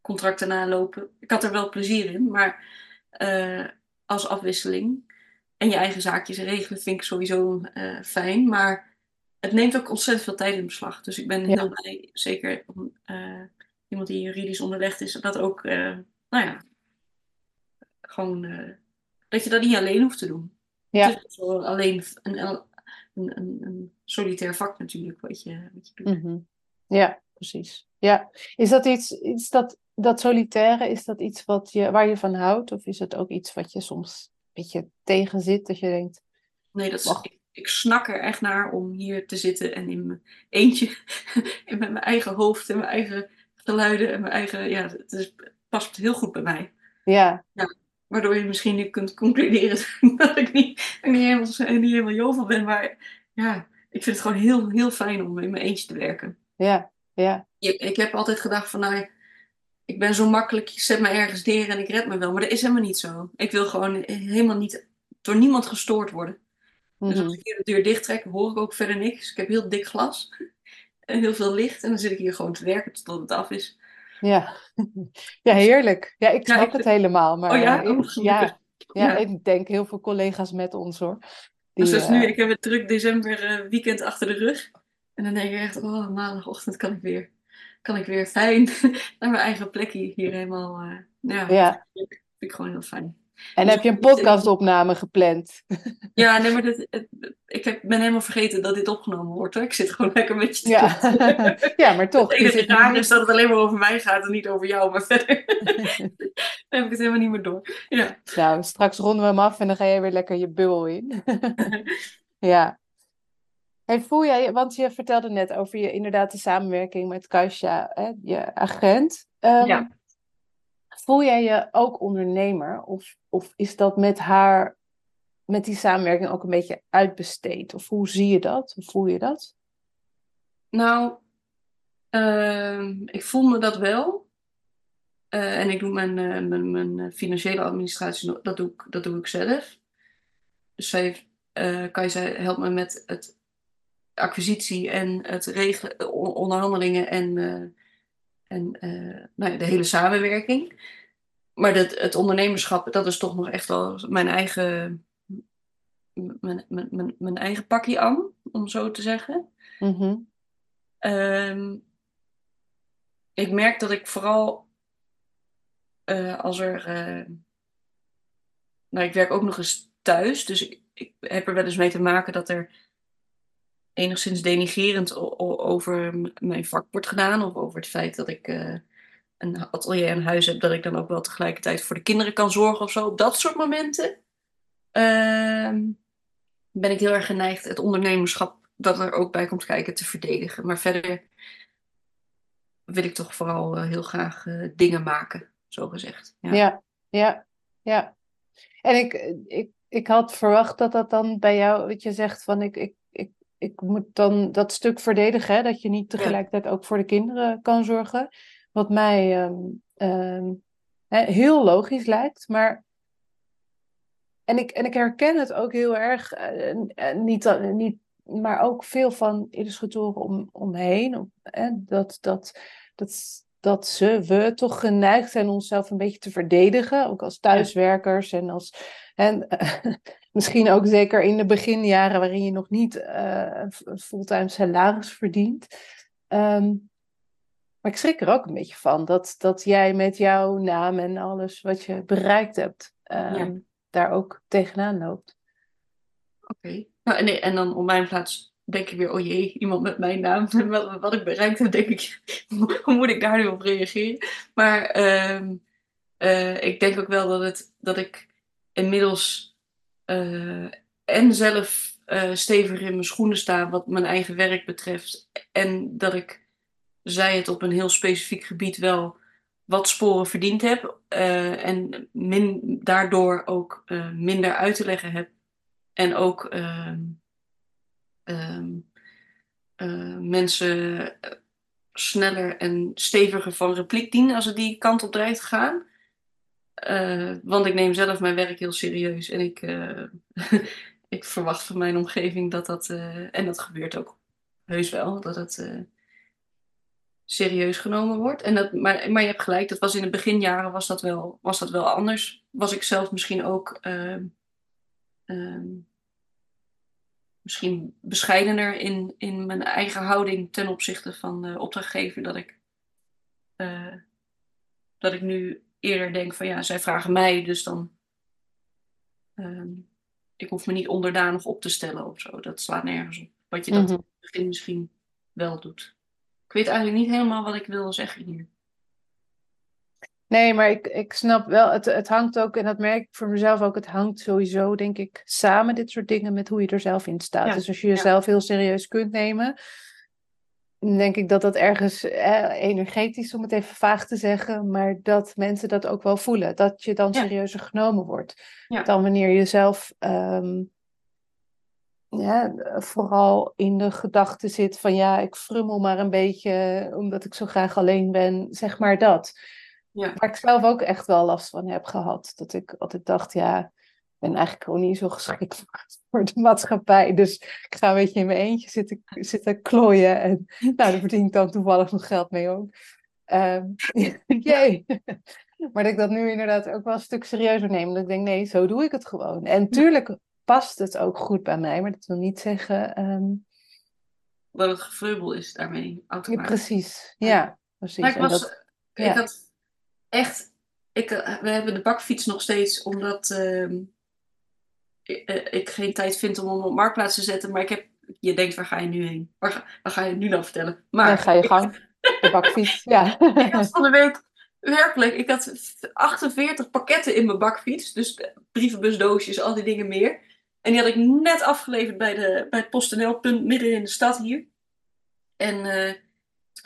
contracten nalopen. Ik had er wel plezier in, maar uh, als afwisseling en je eigen zaakjes regelen vind ik sowieso uh, fijn. Maar het neemt ook ontzettend veel tijd in beslag. Dus ik ben heel blij, zeker uh, iemand die juridisch onderlegd is, dat ook, uh, nou ja, gewoon dat je dat niet alleen hoeft te doen. Ja. Het is alleen een, een, een, een, solitair vak natuurlijk wat je, wat je doet. Mm Ja, precies. Ja. Is dat iets, iets dat, dat solitaire, is dat iets wat je, waar je van houdt? Of is het ook iets wat je soms beetje tegen zit, dat je denkt... Nee, dat is, ik, ik, snak er echt naar om hier te zitten en in mijn eentje, met mijn eigen hoofd en mijn eigen geluiden en mijn eigen... Ja, het is, past heel goed bij mij. Ja. ja. Waardoor je misschien nu kunt concluderen dat ik niet, niet, helemaal, niet helemaal jovel ben, maar ja, ik vind het gewoon heel, heel fijn om in mijn eentje te werken. Ja, ja. Ik, heb altijd gedacht van, nou, ik ben zo makkelijk, je zet me ergens neer en ik red me wel. Maar dat is helemaal niet zo. Ik wil gewoon helemaal niet door niemand gestoord worden. Dus als mhm. ik hier de deur dicht trek, hoor ik ook verder niks. Ik heb heel dik glas en heel veel licht. En dan zit ik hier gewoon te werken tot het af is. Ja, ja heerlijk. Ja, ik snap het helemaal. Maar oh ja? Ik, oh, ja, ja, ik denk heel veel collega's met ons hoor. Die, dus, nu, uh, ik heb het druk december uh, weekend achter de rug. En dan denk ik echt, oh, maandagochtend kan ik weer kan ik weer fijn naar mijn eigen plekje hier helemaal. Uh, ja, ja. Vind ik gewoon heel fijn. En dus heb je een podcastopname gepland? Ja, nee, maar dit, ik heb, ben helemaal vergeten dat dit opgenomen wordt. Hoor. Ik zit gewoon lekker met je ja. ja, maar toch. Het enige raar is dat het alleen maar over mij gaat en niet over jou. Maar verder heb ik het helemaal niet meer door. Ja. Nou, straks ronden we hem af en dan ga je weer lekker je bubbel in. ja. En voel jij, want je vertelde net over je inderdaad de samenwerking met Kasia, hè, je agent. Um, ja. Voel jij je ook ondernemer? Of, of is dat met haar, met die samenwerking ook een beetje uitbesteed? Of hoe zie je dat? Hoe voel je dat? Nou, uh, ik voel me dat wel. Uh, en ik doe mijn, uh, mijn, mijn financiële administratie, dat doe ik, dat doe ik zelf. Dus zij, Kajsa helpt me met het acquisitie en het regelen, onderhandelingen en, uh, en uh, nou ja, de hele samenwerking. Maar dat, het ondernemerschap, dat is toch nog echt wel mijn eigen, mijn, mijn, mijn, mijn eigen pakje aan, om zo te zeggen. Mm um, ik merk dat ik vooral uh, als er. nou, ik werk ook nog eens thuis, dus ik, ik heb er wel eens mee te maken dat er enigszins denigerend over mijn vak wordt gedaan. Of over het feit dat ik uh, een atelier en huis heb, dat ik dan ook wel tegelijkertijd voor de kinderen kan zorgen of zo. Op dat soort momenten uh, ben ik heel erg geneigd het ondernemerschap dat er ook bij komt kijken te verdedigen. Maar verder wil ik toch vooral uh, heel graag uh, dingen maken, zo gezegd. Ja, ja, ja. ja. En ik, ik, ik had verwacht dat dat dan bij jou, wat je zegt van ik, ik ik moet dan dat stuk verdedigen, hè, dat je niet tegelijkertijd ook voor de kinderen kan zorgen. wat mij ehm, ehm, heel logisch lijkt, maar. En ik, en ik herken het ook heel erg, uh, niet, niet, maar ook veel van illustratoren om, omheen. dat, dat, dat, dat ze, we toch geneigd zijn onszelf een beetje te verdedigen, ook als thuiswerkers en als. En, misschien ook zeker in de beginjaren waarin je nog niet uh, fulltime salaris verdient. Ehm, maar ik schrik er ook een beetje van dat, dat jij met jouw naam en alles wat je bereikt hebt, ehm, daar ook tegenaan loopt. Oké. Nou, en, en dan op mijn plaats denk ik weer, oh jee, iemand met mijn naam. wat, wat ik bereikt heb, denk ik, hoe moet ik daar nu op reageren? Maar ehm, eh, ik denk ook wel dat, het, dat ik inmiddels uh, en zelf uh, stevig in mijn schoenen sta wat mijn eigen werk betreft. En dat ik, zij het op een heel specifiek gebied wel wat sporen verdiend heb. en min, daardoor ook minder uit te leggen heb. En ook ehm, Ehm, eh, mensen eh, sneller en steviger van repliek dienen als het die kant op dreigt te gaan. Uh, want ik neem zelf mijn werk heel serieus en ik, ik verwacht van mijn omgeving dat dat, en dat gebeurt ook heus wel, dat het serieus genomen wordt. En dat, maar, maar je hebt gelijk, dat was in de beginjaren was dat wel, was dat wel anders. Was ik zelf misschien ook ehm, misschien bescheidener in, in mijn eigen houding ten opzichte van de opdrachtgever. Dat ik, dat ik nu eerder denk van ja, zij vragen mij, dus dan. Uh, ik hoef me niet onderdanig op te stellen of zo. Dat slaat nergens op. Wat je dat mm -hmm. in het begin misschien wel doet. Ik weet eigenlijk niet helemaal wat ik wil zeggen hier. Nee, maar ik, ik snap wel, het, het hangt ook, en dat merk ik voor mezelf ook, het hangt sowieso, denk ik, samen dit soort dingen met hoe je er zelf in staat. dus als je jezelf heel serieus kunt nemen, denk ik dat dat ergens eh, energetisch, om het even vaag te zeggen, maar dat mensen dat ook wel voelen. Dat je dan serieuzer genomen wordt. Dan wanneer je zelf ehm, ja, vooral in de gedachte zit van ja, ik frummel maar een beetje omdat ik zo graag alleen ben, zeg maar dat. Ja. Waar ik zelf ook echt wel last van heb gehad. Dat ik altijd dacht, ja, ben eigenlijk gewoon niet zo geschikt voor de maatschappij. Dus ik ga een beetje in mijn eentje zitten, zitten klooien. En nou, daar verdien ik dan toevallig nog geld mee ook. Um, jee. Maar dat ik dat nu inderdaad ook wel een stuk serieuzer neem. Dat ik denk, nee, zo doe ik het gewoon. En tuurlijk past het ook goed bij mij. Maar dat wil niet zeggen... Um... Dat het gevreubel is daarmee. Ja, precies, ja. precies. Maar ik, was, dat, ik had echt, ik, eh, we hebben de bakfiets nog steeds, omdat uh, ik, uh, ik, geen tijd vind om hem op marktplaats te zetten. Maar ik heb, je denkt, waar ga je nu heen? Waar ga, waar ga je nu dan vertellen? Maar ja, ga je gang, de bakfiets, ja. ik had van de week, werkelijk, ik had 48 pakketten in mijn bakfiets. Dus brievenbusdoosjes, al die dingen meer. En die had ik net afgeleverd bij, de, bij het PostNL-punt midden in de stad hier. En uh,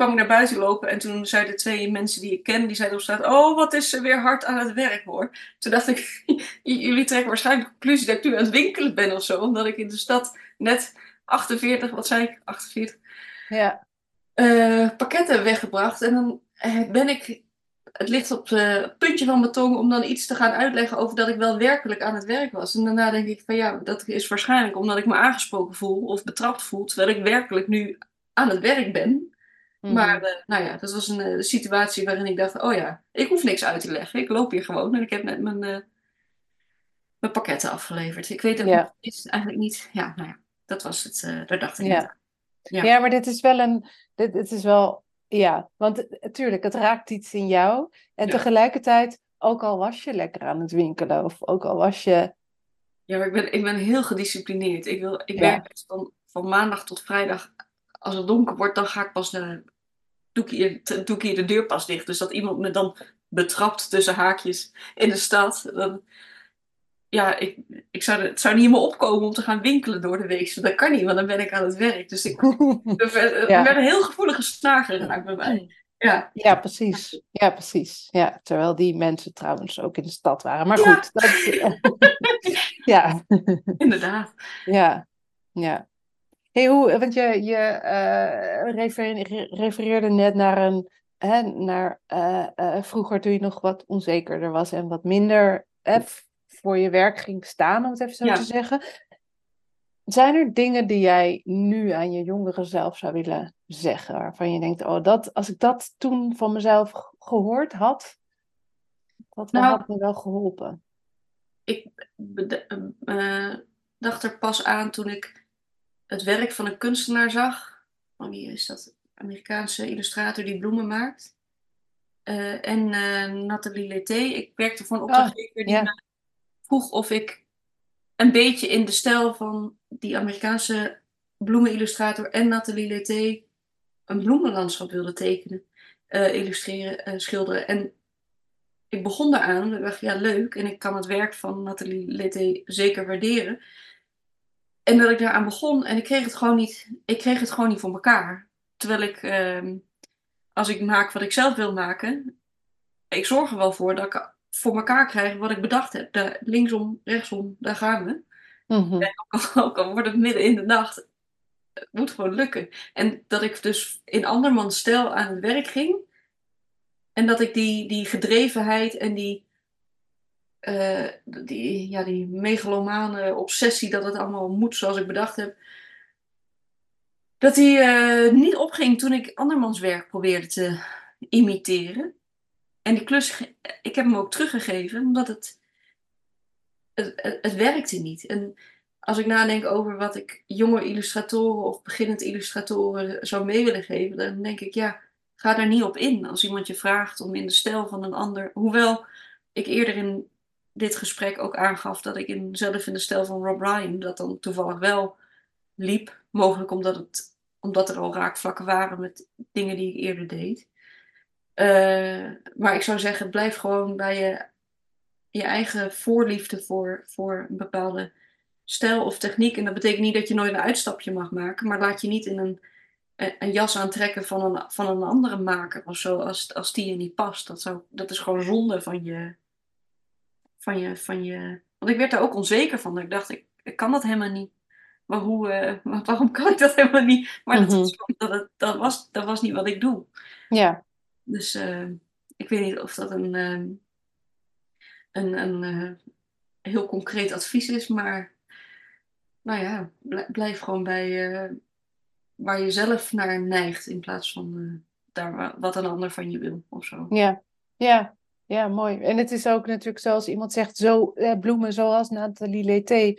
kwam ik naar buiten lopen en toen zeiden twee mensen die ik ken, die zeiden op straat, oh wat is ze weer hard aan het werk hoor. Toen dacht ik, jullie trekken waarschijnlijk de conclusie dat ik nu aan het winkelen ben of zo, omdat ik in de stad net 48, wat zei ik, 48, ja. Uh, pakketten weggebracht. En dan eh, ben ik, het ligt op het puntje van mijn tong om dan iets te gaan uitleggen over dat ik wel werkelijk aan het werk was. En daarna denk ik van ja, dat is waarschijnlijk omdat ik me aangesproken voel of betrapt voel, terwijl ik werkelijk nu aan het werk ben. Maar mhm. uh, nou ja, dat was een uh, situatie waarin ik dacht, oh ja, ik hoef niks uit te leggen. Ik loop hier gewoon en ik heb net mijn, uh, mijn pakketten afgeleverd. Ik weet ook ja. niet, eigenlijk niet, ja, nou ja, dat was het, daar dacht ik ja. ja. Ja. maar dit is wel een, dit, dit is wel, ja, want natuurlijk, het raakt iets in jou. En ja. tegelijkertijd, ook al was je lekker aan het winkelen of ook al was je... Ja, maar ik ben, ik ben heel gedisciplineerd. Ik, wil, ik werk van, van maandag tot vrijdag als het donker wordt, dan ga ik pas naar, doe, ik hier, doe ik hier de deur pas dicht. Dus dat iemand me dan betrapt tussen haakjes in de stad. Dan, ja, ik, ik zou, het zou niet in me opkomen om te gaan winkelen door de week. Dat kan niet, want dan ben ik aan het werk. Dus ik, er, ja. werd een heel gevoelige snaar geraakt bij mij. Ja. ja, precies. Ja, precies. Ja, terwijl die mensen trouwens ook in de stad waren. Maar goed. Dat, ja. Inderdaad. Ja, ja. Hey, hoe, want je, je uh, refereerde net naar een hè, naar eh, eh, vroeger toen je nog wat onzekerder was en wat minder hè, voor je werk ging staan, om het even zo Ja. te zeggen. Zijn er dingen die jij nu aan je jongere zelf zou willen zeggen, waarvan je denkt, oh, dat, als ik dat toen van mezelf gehoord had, dat Nou, had me wel geholpen. ik eh, dacht er pas aan toen ik het werk van een kunstenaar zag. Van wie is dat? Amerikaanse illustrator die bloemen maakt. Eh, en eh, Nathalie Leté. Ik werkte voor een opdrachtgever die ja. me vroeg of ik een beetje in de stijl van die Amerikaanse bloemenillustrator en Nathalie Leté een bloemenlandschap wilde tekenen, eh, illustreren, schilderen. En ik begon daaraan. Ik dacht, ja, leuk. En ik kan het werk van Nathalie Leté zeker waarderen. En dat ik daaraan begon en ik kreeg het gewoon niet, ik kreeg het gewoon niet voor elkaar. Terwijl ik, ehm, als ik maak wat ik zelf wil maken, ik zorg er wel voor dat ik voor elkaar krijg wat ik bedacht heb. Daar, linksom, rechtsom, daar gaan we. Mhm. Ook al wordt het midden in de nacht, het moet gewoon lukken. En dat ik dus in andermans stijl aan het werk ging. En dat ik die, die gedrevenheid en die, eh, die, ja, die megalomane obsessie dat het allemaal moet zoals ik bedacht heb. Dat die eh, niet opging toen ik andermans werk probeerde te imiteren. En die klus, ik heb hem ook teruggegeven, omdat het, het, het, het werkte niet. En als ik nadenk over wat ik jonge illustratoren of beginnend illustratoren zou mee willen geven, dan denk ik, ja, ga daar niet op in. Als iemand je vraagt om in de stijl van een ander. Hoewel ik eerder in dit gesprek ook aangaf dat ik in, zelf in de stijl van Rob Ryan dat dan toevallig wel liep. Mogelijk omdat, het, omdat er al raakvlakken waren met dingen die ik eerder deed. Eh, maar ik zou zeggen, blijf gewoon bij je, je eigen voorliefde voor, voor een bepaalde stijl of techniek. En dat betekent niet dat je nooit een uitstapje mag maken, maar laat je niet in een, een een jas aantrekken van een, van een andere maker of zo, als, als die je niet past. Dat, zou, dat is gewoon zonde van je, van je, van je. Want ik werd daar ook onzeker van. Ik dacht, ik, ik kan dat helemaal niet. Maar hoe, maar waarom kan ik dat helemaal niet? Maar dat, Mhm. was, dat, het- dat, was, dat was niet wat ik doe. Ja, Dus eh, ik weet niet of dat een, ehm, een, een eh, heel concreet advies is, maar nou ja, bl- blijf gewoon bij waar je zelf naar neigt in plaats van daar wa- wat een ander van je wil of zo. ja, ja, ja, mooi. En het is ook natuurlijk zoals iemand zegt, zo eh, bloemen zoals Nathalie Leté.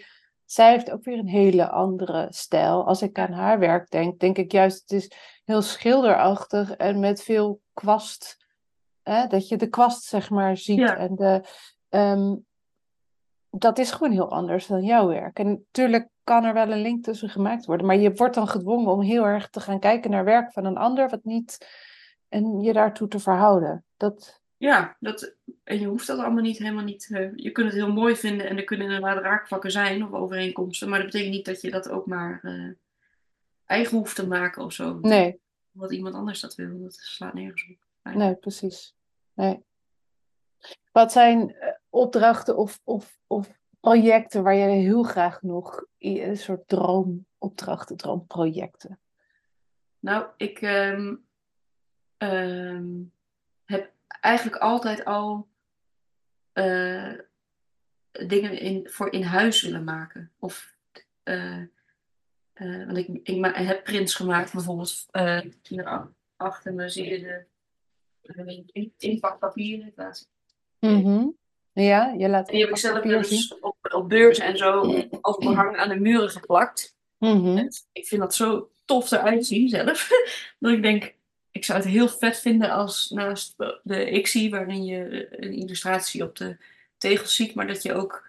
Zij heeft ook weer een hele andere stijl. Als ik aan haar werk denk, denk ik juist, het is heel schilderachtig en met veel kwast. Hè, dat je de kwast, zeg maar, ziet. Ja. En de, ehm, dat is gewoon heel anders dan jouw werk. En natuurlijk kan er wel een link tussen gemaakt worden, maar je wordt dan gedwongen om heel erg te gaan kijken naar werk van een ander, wat niet, en je daartoe te verhouden. Dat, Ja, dat, en je hoeft dat allemaal niet helemaal niet. eh, je kunt het heel mooi vinden en er kunnen inderdaad raakvlakken zijn of overeenkomsten, maar dat betekent niet dat je dat ook maar eh, eigen hoeft te maken of zo. nee, Wat iemand anders dat wil, dat slaat nergens op. nee, precies. Nee. Wat zijn eh, opdrachten of, of, of projecten waar je heel graag nog een soort droomopdrachten, droomprojecten? Nou, ik ehm, ehm, heb eigenlijk altijd al eh, dingen in, voor in huis willen maken. Of, eh, eh, want ik, ik heb prints gemaakt, bijvoorbeeld hier achter me zie je de, in- inpakpapieren. Laat- Mhm. Ja, je laat Die heb ik zelf eens op, op beurzen en zo behang aan de muren geplakt. Mhm. En ik vind dat zo tof eruit zien zelf. Dat ik denk, ik zou het heel vet vinden als naast de XI, waarin je een illustratie op de tegels ziet, maar dat je ook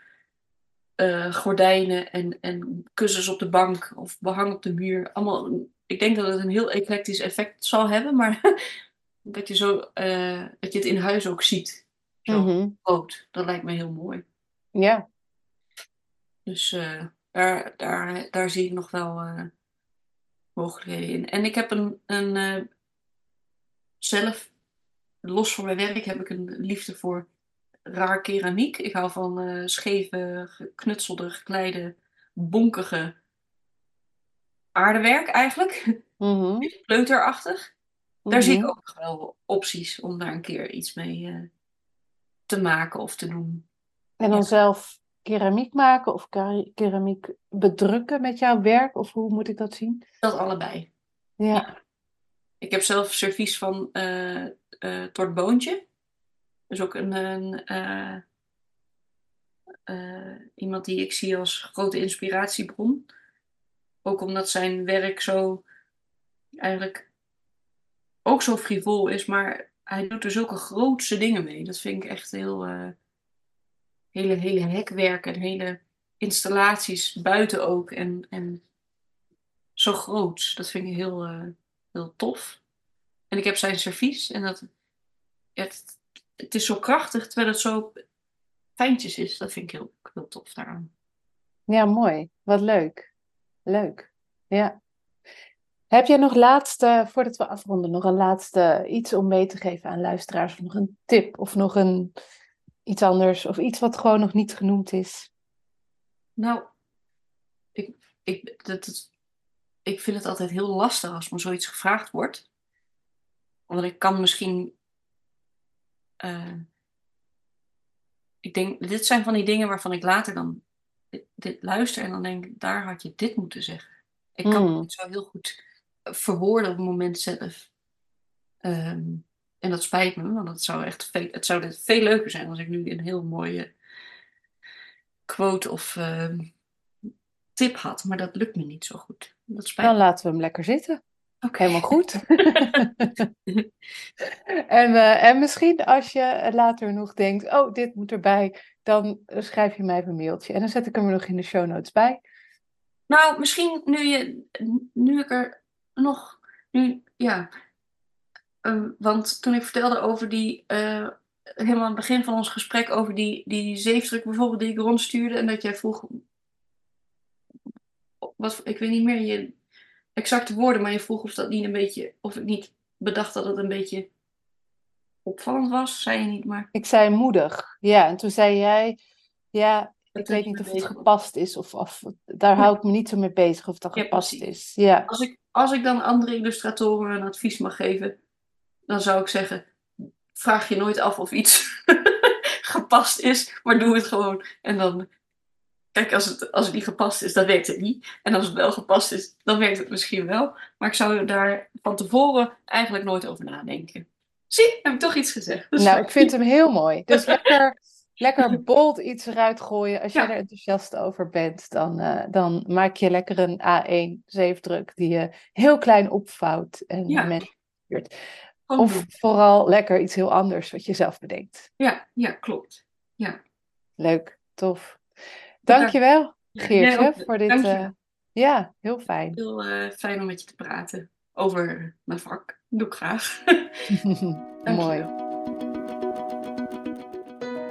eh, gordijnen en, en kussens op de bank of behang op de muur. Allemaal, ik denk dat het een heel eclectisch effect zal hebben, maar dat je, zo, eh, dat je het in huis ook ziet. Zo Mhm. groot. Dat lijkt me heel mooi. Ja, Dus eh, daar, daar, daar zie ik nog wel mogelijkheden in. En ik heb een, een zelf, los van mijn werk, heb ik een liefde voor raar keramiek. Ik hou van eh, scheve, geknutselde, gekleide, bonkige aardewerk eigenlijk. Mhm. Kleuterachtig. Daar zie ik Mhm. ook wel opties om daar een keer iets mee eh, te maken of te doen. En dan Ja. zelf keramiek maken of kera- keramiek bedrukken met jouw werk? Of hoe moet ik dat zien? Dat allebei. Ja. Ik heb zelf servies van eh eh Tort Boontje. Dus ook een, een eh, eh, iemand die ik zie als grote inspiratiebron. Ook omdat zijn werk zo eigenlijk ook zo frivol is, maar hij doet er zulke grootse dingen mee. Dat vind ik echt heel eh, hele, hele hekwerk en hele installaties buiten ook. En, en zo groots. Dat vind ik heel, eh, heel tof. En ik heb zijn servies en dat, het, het is zo krachtig terwijl het zo fijntjes is. Dat vind ik heel, heel tof daaraan. Ja, mooi. Wat leuk. Leuk. Ja. Heb jij nog laatste, voordat we afronden, nog een laatste iets om mee te geven aan luisteraars? Of nog een tip of nog een iets anders of iets wat gewoon nog niet genoemd is? Nou, ik, ik, dat, ik vind het altijd heel lastig als me zoiets gevraagd wordt. Want ik kan misschien. eh, ik denk, dit zijn van die dingen waarvan ik later dan dit, dit luister en dan denk ik, daar had je dit moeten zeggen. Ik kan Hmm. het niet zo heel goed verwoorden op het moment zelf. Ehm, en dat spijt me, want het zou echt veel, het zou veel leuker zijn als ik nu een heel mooie quote of ehm, tip had. Maar dat lukt me niet zo goed. Dat spijt Dan laten we hem lekker zitten. Oké. Helemaal goed. En, eh, en misschien als je later nog denkt, oh, dit moet erbij, dan schrijf je mij even een mailtje. En dan zet ik hem er nog in de show notes bij. Nou, misschien nu, je, nu ik er nog. Nu, ja. Eh, want toen ik vertelde over die. eh, helemaal aan het begin van ons gesprek over die, die zeefdruk bijvoorbeeld die ik rondstuurde. En dat jij vroeg. Wat, ik weet niet meer je exacte woorden, maar je vroeg of dat niet een beetje. Of ik niet bedacht dat het een beetje opvallend was. Zei je niet, maar. Ik zei moedig, ja. En toen zei jij, ja, ik dat weet je niet of het gepast is. Of, of daar Ja. hou ik me niet zo mee bezig of dat Ja, gepast precies. is. Ja, Als ik, als ik dan andere illustratoren een advies mag geven, dan zou ik zeggen: vraag je nooit af of iets gepast is, maar doe het gewoon. En dan, kijk, als het, als het niet gepast is, dan werkt het niet. En als het wel gepast is, dan werkt het misschien wel. Maar ik zou daar van tevoren eigenlijk nooit over nadenken. Zie, heb ik toch iets gezegd. Dus nou, ik vind hem heel mooi. Dus lekker, lekker bold iets eruit gooien. Als jij Ja. er enthousiast over bent, dan, eh, dan maak je lekker een A1 zeefdruk die je heel klein opvouwt en Ja. mensen stuurt. gewoon Of vooral lekker iets heel anders wat je zelf bedenkt. Ja, ja, klopt. Leuk, tof. Dankjewel, Ja, Geertje, ook. voor dit. Eh, ja, heel fijn. Heel eh, fijn om met je te praten over mijn vak. Doe ik graag. Mooi.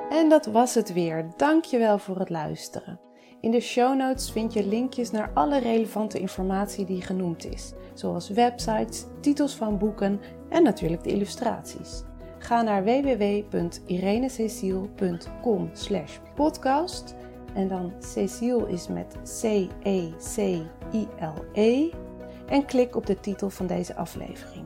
En dat was het weer. Dankjewel voor het luisteren. In de show notes vind je linkjes naar alle relevante informatie die genoemd is, zoals websites, titels van boeken en natuurlijk de illustraties. Ga naar www.irenececiel.com podcast en dan Cecile is met C-E-C-I-L-E en klik op de titel van deze aflevering.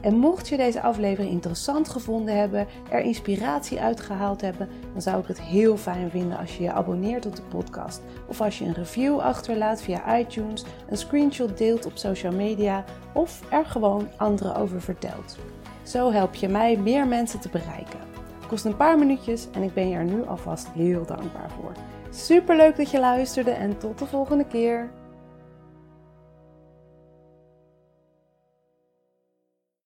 En mocht je deze aflevering interessant gevonden hebben, er inspiratie uitgehaald hebben, dan zou ik het heel fijn vinden als je je abonneert op de podcast. Of als je een review achterlaat via iTunes, een screenshot deelt op social media of er gewoon anderen over vertelt. Zo help je mij meer mensen te bereiken. Het kost een paar minuutjes en ik ben je er nu alvast heel dankbaar voor. Super leuk dat je luisterde en tot de volgende keer.